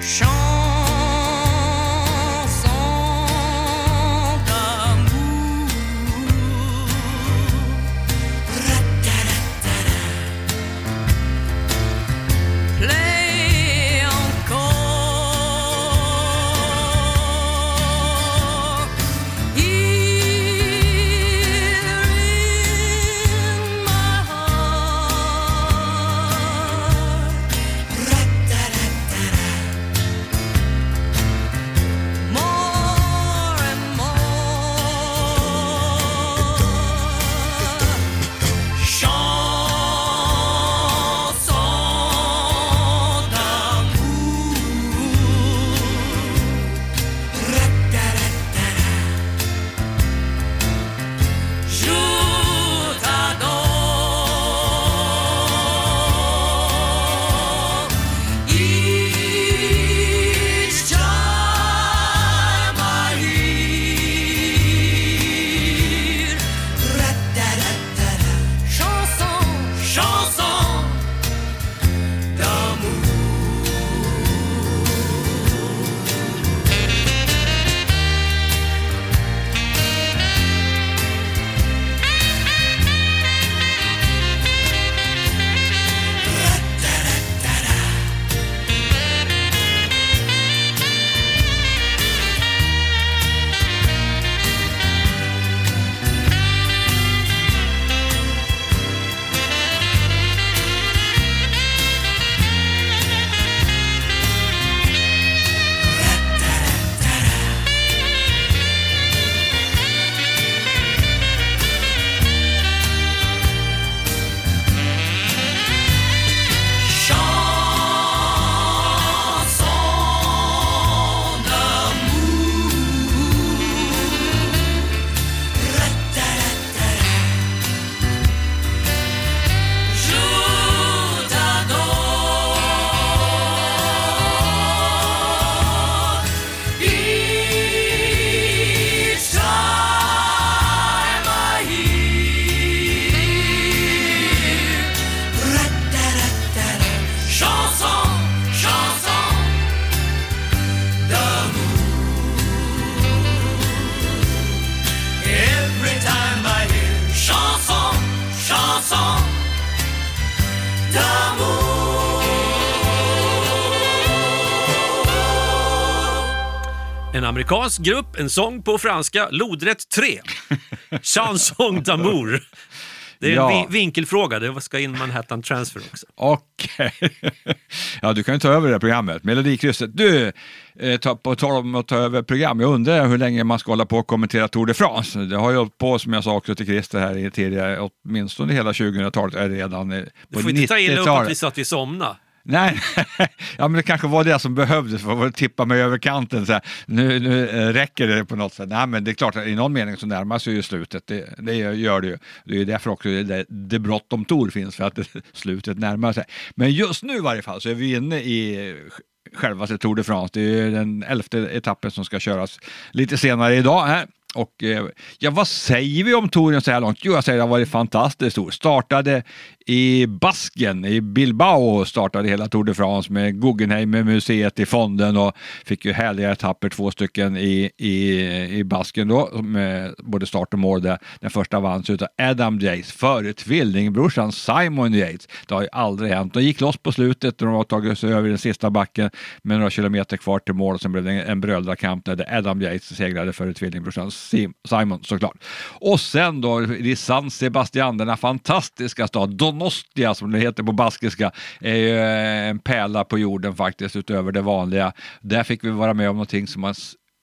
Chanson amerikansk grupp, en sång på franska, lodrätt 3. Chanson d'amour. Det är en Ja. vi- vinkelfråga, det ska in Manhattan Transfer också. Okej. ja, du kan ju ta över det här programmet. Melodikrysset. Du, eh, ta, på tal om att ta över program. Jag undrar hur länge man ska hålla på och kommentera Tour de France. Det har ju hållit på, som jag sa också till Christer här tidigare, åtminstone hela 2000-talet, är redan eh, Du får inte ta illa upp att vi 90-talet. sa att vi somnade. Nej, ja, men det kanske var det som behövdes för att tippa mig över kanten. Så här. Nu, nu eh, räcker det på något sätt. Nej, men det är klart, att i någon mening så närmar sig ju slutet. Det, det gör det ju. Det är därför också det, det bråttom Tor finns, för att slutet närmar sig. Men just nu i varje fall så är vi inne i själva Tour de France. Det är den elfte etappen som ska köras lite senare idag. Här. Och, eh, ja, vad säger vi om touren så här långt? Jo, jag säger att det har varit fantastiskt stor. Startade i Basken, i Bilbao, startade hela Tour de France med Guggenheim, museet i fonden och fick ju härliga etapper, två stycken i, i, i Basken då, med både start och mål. Där. Den första vanns utav Adam Yates före tvillingbrorsan Simon Yates. Det har ju aldrig hänt. De gick loss på slutet när de har tagit sig över den sista backen med några kilometer kvar till mål och sen blev det en, brödrakamp där Adam Yates segrade före tvillingbrorsan Simon såklart. Och sen då i San Sebastian, denna fantastiska stad, Nostia som det heter på baskiska, är ju eh, en pärla på jorden faktiskt utöver det vanliga. Där fick vi vara med om någonting som man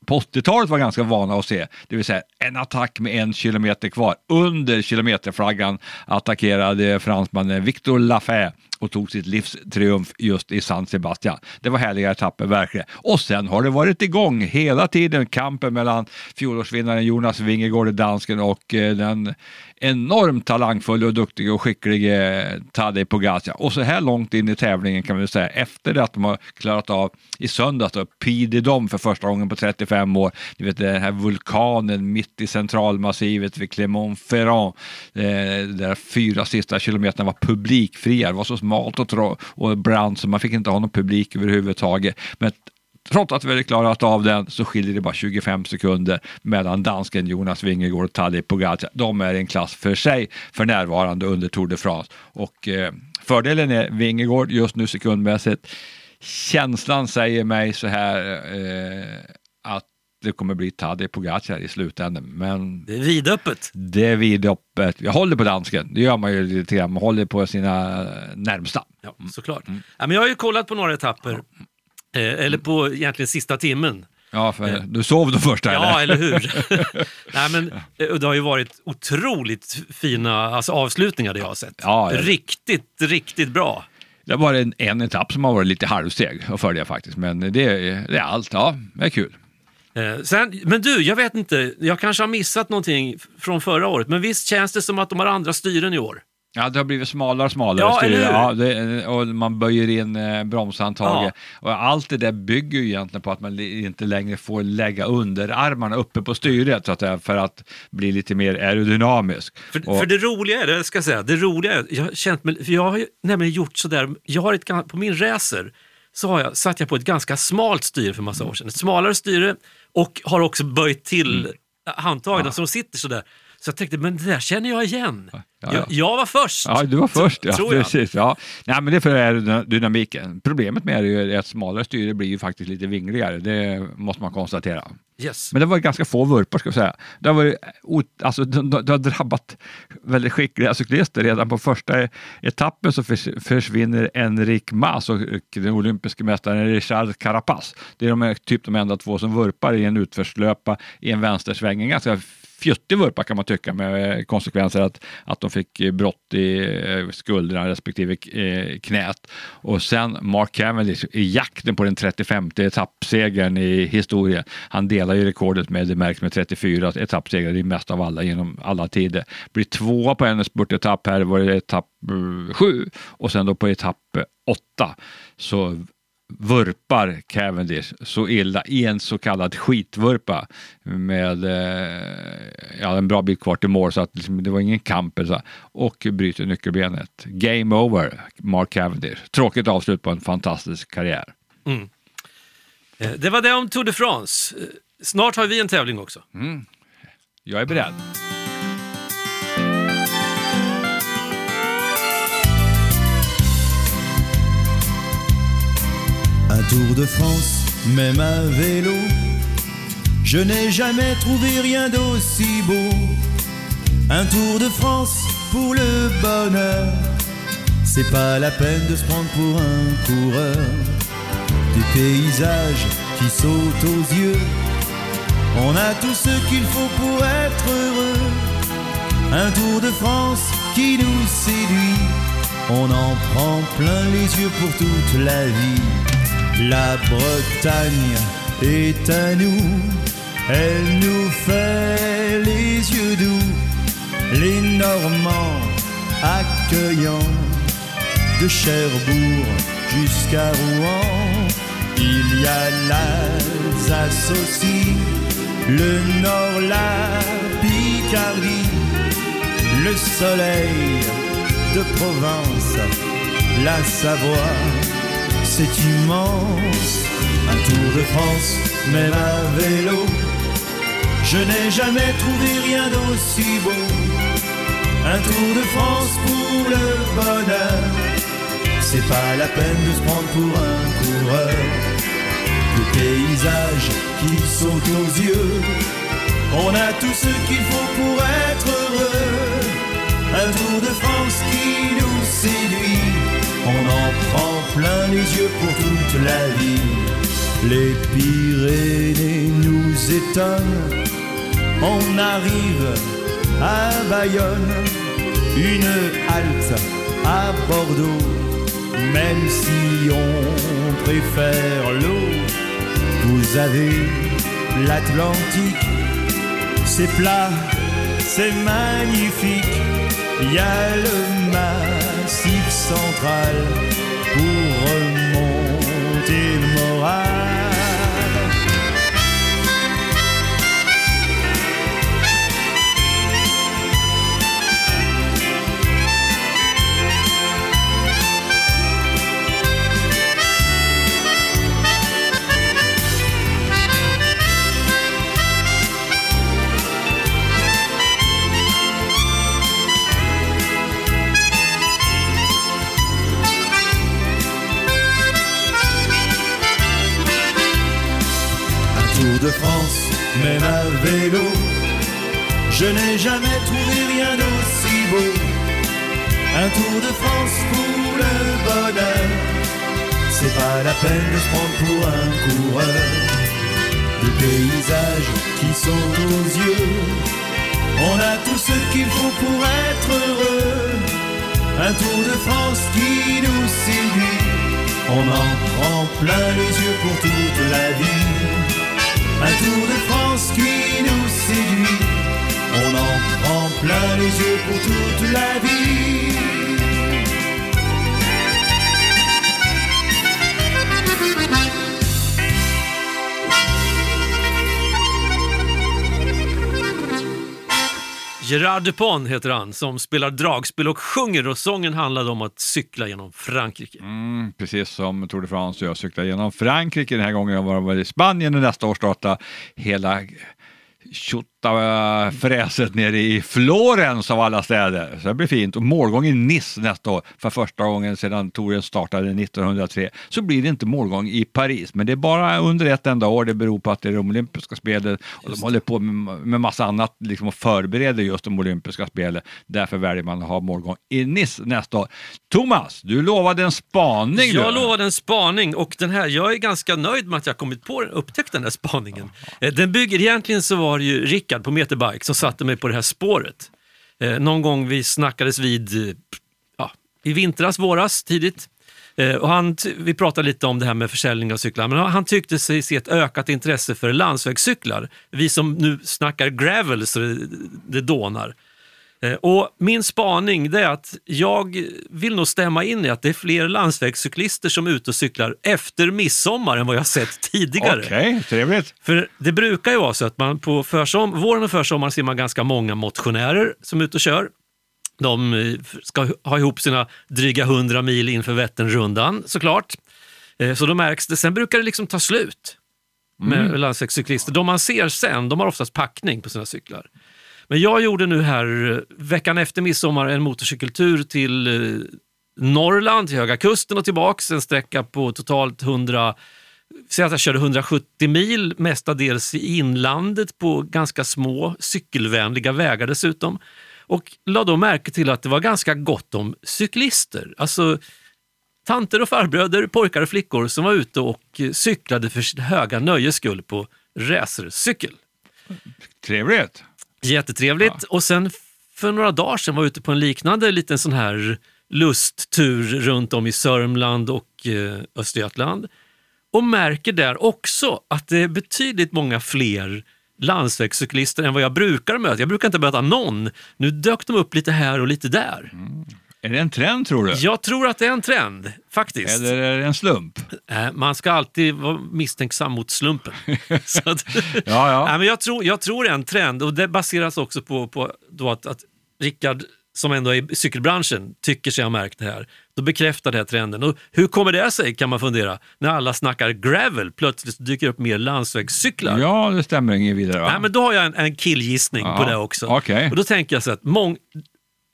på 80-talet var ganska vana att se, det vill säga en attack med en kilometer kvar. Under kilometerflaggan attackerade fransmannen Victor Lafay och tog sitt livs triumf just i San Sebastian. Det var härliga etapper verkligen. Och sen har det varit igång hela tiden, kampen mellan fjolårsvinnaren Jonas Vingegaard, dansken, och eh, den enormt talangfull och duktig och skicklig eh, Tadej Pogacar. Och så här långt in i tävlingen kan vi säga, efter det att de har klarat av i söndags då, Puy för första gången på 35 år. Ni vet den här vulkanen mitt i centralmassivet vid Clermont-Ferrand. Eh, där fyra sista kilometerna var publikfria. Det var så smalt och, och brant så man fick inte ha någon publik överhuvudtaget. Men Trots att vi hade klarat av den så skiljer det bara 25 sekunder mellan dansken Jonas Vingegaard och Tadej Pogacar. De är en klass för sig för närvarande under Tour de France. Och eh, fördelen är Vingegaard just nu sekundmässigt. Känslan säger mig så här eh, att det kommer bli Tadej Pogacar i slutändan. Men Det är vidöppet. det är vidöppet. Jag håller på dansken, det gör man ju lite grann. Man håller på sina närmsta. Ja, såklart. Ja, men jag har ju kollat på några etapper. Eh, eller på egentligen sista timmen. Ja, för du sov då första Ja, eller? eller hur? Nej, men, eh, det har ju varit otroligt fina alltså, avslutningar det jag har sett. Ja, ja. Riktigt, riktigt bra. Det varit en, en etapp som har varit lite halvsteg att följa faktiskt, men det är, det är allt. Ja, det är kul. Eh, sen, men du, jag vet inte, jag kanske har missat någonting från förra året, men visst känns det som att de har andra styren i år? Ja, det har blivit smalare och smalare Ja, hur? ja, det, och man böjer in eh, bromshandtaget. Ja. Och allt det där bygger ju egentligen på att man inte längre får lägga underarmarna uppe på styret så att säga, för att bli lite mer aerodynamisk. För, och, för det roliga är, det ska jag säga, det roliga är, jag har känt mig, för jag har ju nämligen gjort sådär, jag har ett, på min racer så har jag, satt jag på ett ganska smalt styre för massa år sedan. Ett smalare styre och har också böjt till Mm. handtagen så de sitter sådär. Så jag tänkte, men det där känner jag igen. ja. Jag, jag var först. Ja, du var först. Ja, tror jag. precis. Ja. Nej, men det är för aerodynamiken. Problemet med det är att smalare styre blir ju faktiskt lite vingligare. Det måste man konstatera. Yes. Men det var ganska få vurpor ska jag säga. Det ot- alltså, det, har drabbat väldigt skickliga cyklister. Redan på första etappen så förs, försvinner Enric Mas och den olympiske mästaren Richard Carapaz. Det är de, typ de enda två som vurpar i en utförslöpa i en vänstersväng. En ganska fjuttig vurpa kan man tycka med konsekvenser att, att de fick brott i eh, skulderna respektive eh, knät. Och sen Mark Cavendish i jakten på den 35 etappsegern i historien. Han delar ju rekordet med, det märks med 34 etappsegrar, det är mest av alla genom alla tider. Blir tvåa på en spurtetapp här, var det etapp eh, sju och sen då på etapp åtta så vurpar Cavendish så illa i en så kallad skitvurpa med eh, ja, en bra bit kvar till mål så att liksom, det var ingen kamp eller så, och bryter nyckelbenet. Game over, Mark Cavendish. Tråkigt avslut på en fantastisk karriär. Eh, Det var det om Tour de France. Eh, Snart har vi en tävling också. Jag är beredd. Tour de France, même à vélo, Je n'ai jamais trouvé rien d'aussi beau. Un tour de France pour le bonheur. C'est pas la peine de se prendre pour un coureur. Des paysages qui sautent aux yeux. On a tout ce qu'il faut pour être heureux. Un tour de France qui nous séduit. On en prend plein les yeux pour toute la vie. La Bretagne est à nous. Elle nous fait les yeux doux. Les Normands accueillants de Cherbourg jusqu'à Rouen. Il y a l'Alsace aussi, le Nord, la Picardie, le soleil de Provence, la Savoie, c'est immense. Un tour de France, même à vélo, je n'ai jamais trouvé rien d'aussi beau. Un tour de France pour le bonheur. C'est pas la peine de se prendre pour un coureur. Des paysages qui sautent aux yeux. On a tout ce qu'il faut pour être heureux. Un tour de France qui nous séduit. On en prend plein les yeux pour toute la vie. Les Pyrénées nous étonnent. On arrive à Bayonne, une halte à Bordeaux, même si on préfère l'eau, vous avez l'Atlantique, c'est plat, c'est magnifique, il y a le massif centrale. De France, même à vélo, je n'ai jamais trouvé rien d'aussi beau. Un tour de France pour le bonheur, c'est pas la peine de se prendre pour un coureur. Des paysages qui sont aux yeux, on a tout ce qu'il faut pour être heureux. Un tour de France qui nous séduit, on en prend plein les yeux pour toute la vie. Un tour de France qui nous séduit, on en prend plein les yeux pour toute la vie. Gerard Dupont heter han, som spelar dragspel och sjunger och sången handlade om att cykla genom Frankrike. Mm, precis som Tour de France och jag cyklar genom Frankrike den här gången. Jag var i Spanien och nästa år startar hela fräset nere i Florens av alla städer. Så det blir fint. Och målgång i Nice nästa år. För första gången sedan touren startade 1903 så blir det inte målgång i Paris. Men det är bara under ett enda år. Det beror på att det är de olympiska spelen och de håller på med, med massa annat liksom, och förbereder just de olympiska spelen. Därför väljer man att ha målgång i Nice nästa år. Thomas, du lovade en spaning. Jag du. lovade en spaning och den här, jag är ganska nöjd med att jag kommit på upptäckt den här spaningen. Eh, Den bygger, egentligen så var det ju Rickard på Meterbike som satte mig på det här spåret. Eh, någon gång vi snackades vid, eh, ja, i vintras, våras, tidigt. Eh, och han, vi pratade lite om det här med försäljning av cyklar, men han tyckte sig se ett ökat intresse för landsvägscyklar. Vi som nu snackar gravel så det, det dånar. Eh, Och min spaning det är att jag vill nog stämma in i att det är fler landsvägscyklister som är ute och cyklar efter midsommar än vad jag sett tidigare. Okej, trevligt. För det brukar ju vara så att man på försom våren och försommaren ser man ganska många motionärer som är ute och kör. De eh, ska ha ihop sina dryga 100 mil inför Vätternrundan såklart. Eh, Så då märks det. Sen brukar det liksom ta slut med landsvägscyklister. De man ser sen, de har oftast packning på sina cyklar. Men jag gjorde nu här eh, veckan efter midsommar en motorcykeltur till eh, Norrland, till Höga Kusten och tillbaks. En sträcka på totalt 100, Säg att jag körde 170 mil, mestadels i inlandet på ganska små cykelvänliga vägar dessutom. Och la då märke till att det var ganska gott om cyklister. Alltså tanter och farbröder, pojkar och flickor som var ute och eh, cyklade för sitt höga nöjes skull på racercykel. Trevligt. Jättetrevligt. Och sen för några dagar sedan var jag ute på en liknande liten sån här lusttur runt om i Sörmland och eh, Östergötland. Och märker där också att det är betydligt många fler landsvägscyklister än vad jag brukar möta. Jag brukar inte möta någon. Nu dök de upp lite här och lite där. Är det en trend tror du? Jag tror att det är en trend, faktiskt. Eller är det en slump? Eh, Man ska alltid vara misstänksam mot slumpen. Att, Ja, ja. Nej, men jag, tror, jag tror det är en trend och det baseras också på, på då att, att Rickard, som ändå är i cykelbranschen, tycker sig ha märkt det här. Då bekräftar det här trenden. Och hur kommer det sig, kan man fundera, när alla snackar gravel, plötsligt dyker upp mer landsvägscyklar. Ja, det stämmer inget vidare va? Nej, men då har jag en, en killgissning Ja, på det också. okej. Och då tänker jag så att mång,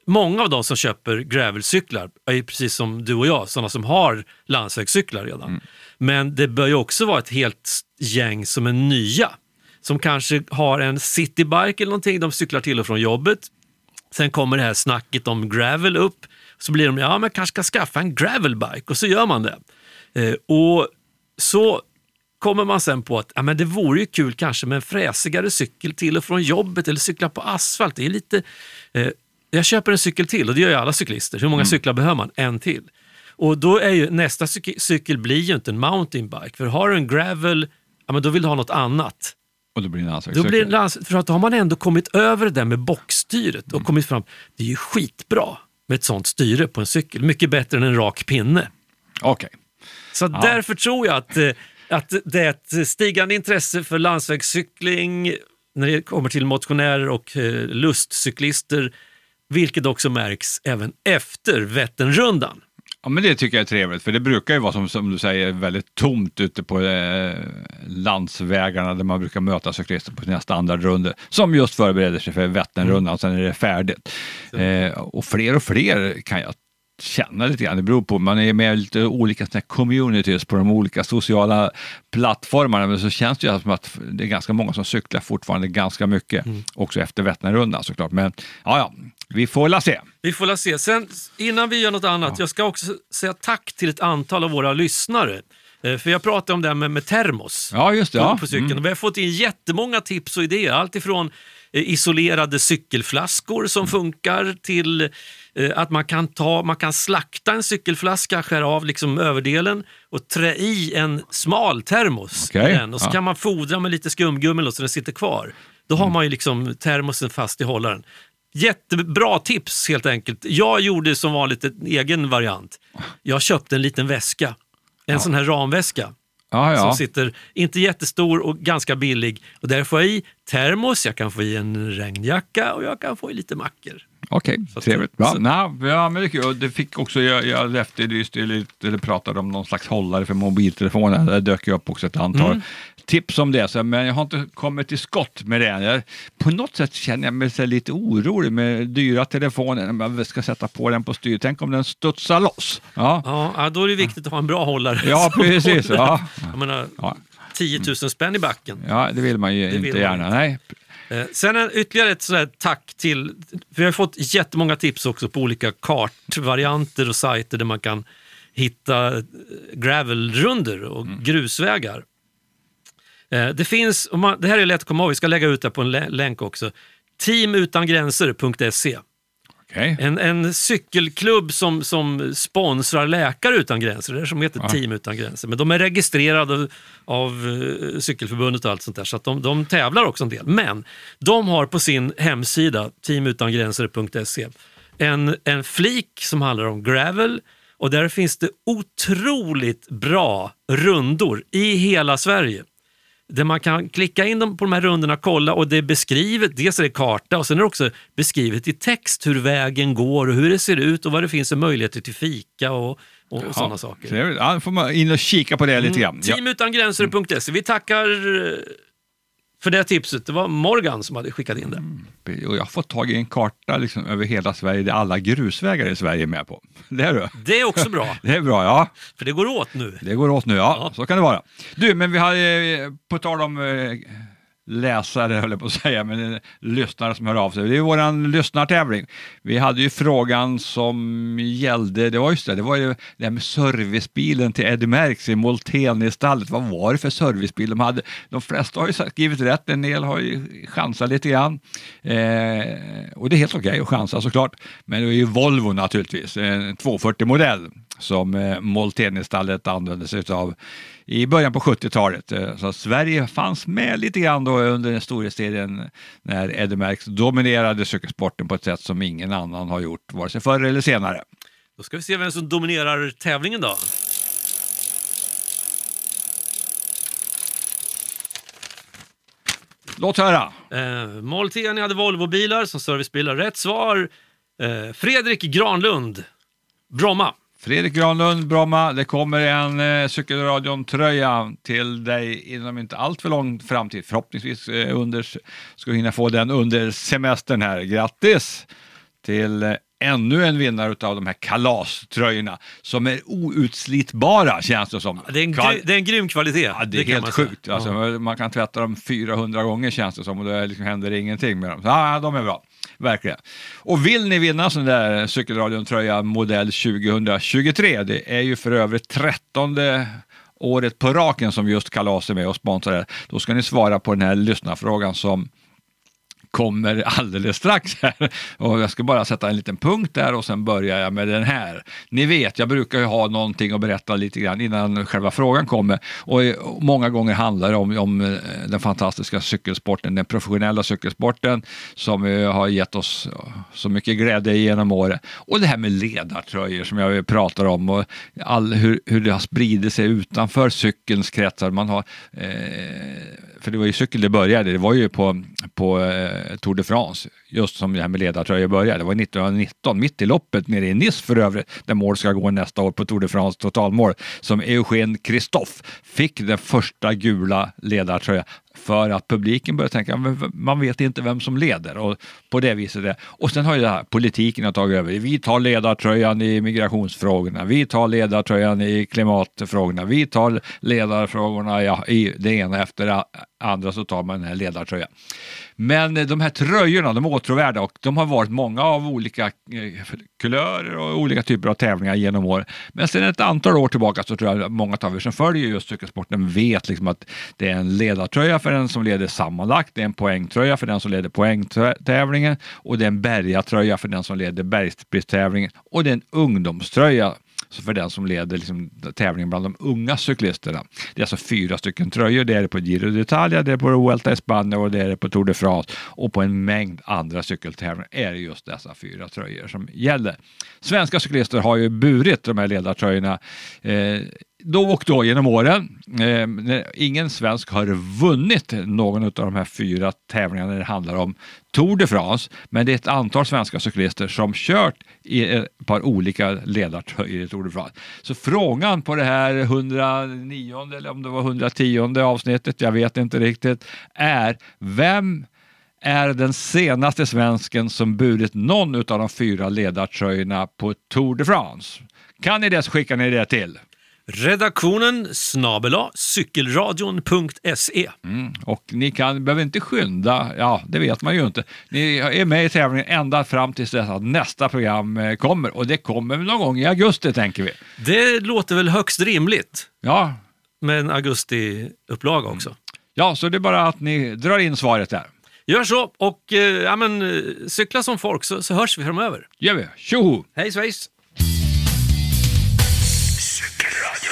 många av de som köper gravelcyklar är ju precis som du och jag, sådana som har landsvägscyklar redan. Mm. Men det bör ju också vara ett helt gäng som är nya. Som kanske har en citybike eller någonting, de cyklar till och från jobbet. Sen kommer det här snacket om gravel upp. Så blir de, ja men kanske ska skaffa en gravelbike och så gör man det. Eh, och så kommer man sen på att ja, men det vore ju kul kanske med en fräsigare cykel till och från jobbet eller cykla på asfalt. Det är lite, eh, jag köper en cykel till och det gör ju alla cyklister. Hur många cyklar behöver man? En till. Och då är ju nästa cykel, cykel blir ju inte en mountainbike. För har du en gravel, ja, men då vill du ha något annat. Och då blir det en Då landsvägscykel. blir det lands- för att då har man ändå kommit över det där med bockstyret och kommit fram. Det är ju skitbra med ett sånt styre på en cykel. Mycket bättre än en rak pinne. Okej. Så att därför tror jag att, eh, att det är ett stigande intresse för landsvägscykling när det kommer till motionärer och eh, lustcyklister, vilket också märks även efter Vätternrundan. Ja, men det tycker jag är trevligt, för det brukar ju vara som, som du säger väldigt tomt ute på eh, landsvägarna där man brukar möta cyklister på sina standardrunder som just förbereder sig för Vätternrundan, sen är det färdigt. Eh, och fler och fler kan jag känna lite grann, det beror på, man är med i lite olika såna communities på de olika sociala plattformarna, men så känns det ju som att det är ganska många som cyklar fortfarande ganska mycket, också efter Vätternrundan såklart. Men ja, ja, vi får la se. Vi får la se. Sen, innan vi gör något annat, jag ska också säga tack till ett antal av våra lyssnare. Eh, För jag pratade om det här med, med termos. Ja, just det. på, Ja. på cykeln. Och vi har fått in jättemånga tips och idéer. Allt ifrån eh, isolerade cykelflaskor som funkar till eh, att man kan, ta, man kan slakta en cykelflaska, skära av liksom överdelen och trä i en smal termos. Okej, den. Och så ja. kan man fodra med lite skumgummi så den sitter kvar. Då Mm. har man ju liksom termosen fast i hållaren. Jättebra tips helt enkelt. Jag gjorde som vanligt en egen variant. Jag köpte en liten väska. En sån här ramväska Ja, som ja. sitter, inte jättestor och ganska billig. Och där får jag i termos, jag kan få i en regnjacka och jag kan få i lite mackor. Okej, att- trevligt. Ja, na, ja, men det är kul. Och Det fick också, jag, jag lite, eller pratade om någon slags hållare för mobiltelefonen. Där dök ju upp också ett antal Mm. Tips om det, så, men jag har inte kommit till skott med det. Jag, på något sätt känner jag mig så lite orolig med dyra telefoner man ska sätta på den på styr. Tänk om den studsar loss? Ja, Ja, då är det viktigt att ha en bra hållare. ja precis. Ja. Jag menar, Ja. 10 000 spänn i backen. ja, det vill man ju Det inte gärna. inte. Nej. Eh, Sen en, ytterligare ett sådär tack till, jag har fått jättemånga tips också på olika kartvarianter och sajter där man kan hitta eh, gravelrunder och Mm. grusvägar. Eh, Det finns, man, det här är lätt att komma ihåg, vi ska lägga ut det på en lä- länk också. Teamutangränser.se Okej. en, en cykelklubb som, som sponsrar Läkare utan gränser, det är som heter Ja. Team utan gränser. Men de är registrerade av eh, Cykelförbundet och allt sånt där, så de, de tävlar också en del. Men de har på sin hemsida, teamutangränser.se, en, en flik som handlar om gravel och där finns det otroligt bra rundor i hela Sverige där man kan klicka in dem på de här rundorna, kolla och det är beskrivet, dels är det karta och sen är det också beskrivet i text hur vägen går och hur det ser ut och vad det finns för möjligheter till fika och, och, och sådana saker. Trevligt. Ja, får man in och kika på det lite grann. Ja. Teamutangränser.se. Vi tackar eh, för det tipset. Det var Morgan som hade skickat in det. Och jag har fått tag i en karta liksom, över hela Sverige där alla grusvägar i Sverige är med på. Det är du. Det är också bra, Det är bra, ja. för det går åt nu. Det går åt nu, ja. Ja. Så kan det vara. Du, men vi har, eh, på tal om eh, läsare, höll jag på att säga, men lyssnare som hör av sig. Det är vår lyssnartävling. Vi hade ju frågan som gällde, det var just det, det var ju det här med servicebilen till Eddie Merckx i Molten i stallet. Vad var det för servicebil de hade? De flesta har ju skrivit rätt, en del har ju chansat lite grann. Eh, och det är helt okej att chansa såklart. Men det är ju Volvo naturligtvis, en 240-modell som eh, Moltenistallet använde sig av i början på 70-talet. Eh, Så Sverige fanns med lite grann då under den storhetstiden när Eddie Merckx dominerade cykelsporten på ett sätt som ingen annan har gjort, vare sig förr eller senare. Då ska vi se vem som dominerar tävlingen då. Låt höra! Eh, Molteni hade Volvobilar som servicebilar. Rätt svar, eh, Fredrik Granlund, Bromma. Fredrik Granlund, Bromma, det kommer en eh, Cykelradion-tröja till dig inom inte allt för lång framtid. Förhoppningsvis eh, under, ska du hinna få den under semestern här. Grattis till eh, ännu en vinnare av de här kalaströjorna som är outslitbara känns det som. Det är en, Kval- det är en grym kvalitet. Ja, det är man helt sjukt. Alltså, Ja. Man kan tvätta dem 400 gånger känns det som och det liksom händer ingenting med dem. Så, ja, de är bra. Verkligen. Och vill ni vinna sån där Cykelradion-tröja modell 2023, det är ju för övrigt 13 året på raken som just Kalas är med och sponsrar det. Då ska ni svara på den här lyssnarfrågan som kommer alldeles strax här. Och jag ska bara sätta en liten punkt där och sen börjar jag med den här. Ni vet, jag brukar ju ha någonting att berätta lite grann innan själva frågan kommer. Och många gånger handlar det om, om eh, den fantastiska cykelsporten, den professionella cykelsporten som har gett oss så mycket glädje genom åren. Och det här med ledartröjor som jag pratar om och all, hur, hur det har spridit sig utanför cykelns kretsar. Man har, eh, för det var ju cykel det började, det var ju på, på eh, Eh, Tour de France, just som det här med ledartröjor började. Det var 1919, mitt i loppet nere i Nice för övrigt, där mål ska gå nästa år på Tour de France totalmål, som Eugen Christophe fick den första gula ledartröjan för att publiken börjar tänka, man vet inte vem som leder och på det viset. Det. Och sen har ju det här, politiken har tagit över. Vi tar ledartröjan i migrationsfrågorna, vi tar ledartröjan i klimatfrågorna, vi tar ledarfrågorna ja, i det ena efter det andra så tar man den här ledartröjan. Men eh, de här tröjorna, de är åtråvärda och de har varit många av olika eh, kulörer och olika typer av tävlingar genom år. Men sedan ett antal år tillbaka så tror jag att många av er som följer just cykelsporten vet liksom att det är en ledartröja för den som leder sammanlagt, det är en poängtröja för den som leder poängtävlingen och det är en bergatröja för den som leder bergspristävlingen och det är en ungdomströja så för den som leder liksom tävlingen bland de unga cyklisterna. Det är alltså fyra stycken tröjor. Det är det på Giro d'Italia, det är på Vuelta i Spanien och det är det på Tour de France. Och på en mängd andra cykeltävlingar är det just dessa fyra tröjor som gäller. Svenska cyklister har ju burit de här ledartröjorna eh, då och då genom åren. Eh, ingen svensk har vunnit någon av de här fyra tävlingarna när det handlar om Tour de France, men det är ett antal svenska cyklister som kört i ett par olika ledartröjor i Tour de France. Så frågan på det här 109 eller om det var 110 avsnittet, jag vet inte riktigt, är vem är den senaste svensken som burit någon av de fyra ledartröjorna på Tour de France? Kan ni det så skickar ni det till. Redaktionen snabela cykelradion.se. Mm. Och ni kan, behöver inte skynda, ja det vet man ju inte. Ni är med i tävlingen ända fram tills dess att nästa program eh, kommer och det kommer någon gång i augusti tänker vi. Det låter väl högst rimligt Ja, med en augustiupplaga också. ja så det är bara att ni drar in svaret där. Gör så och eh, ja, men, eh, cykla som folk så, så hörs vi framöver. Gör vi. Tjoho! Hej svejs! Get.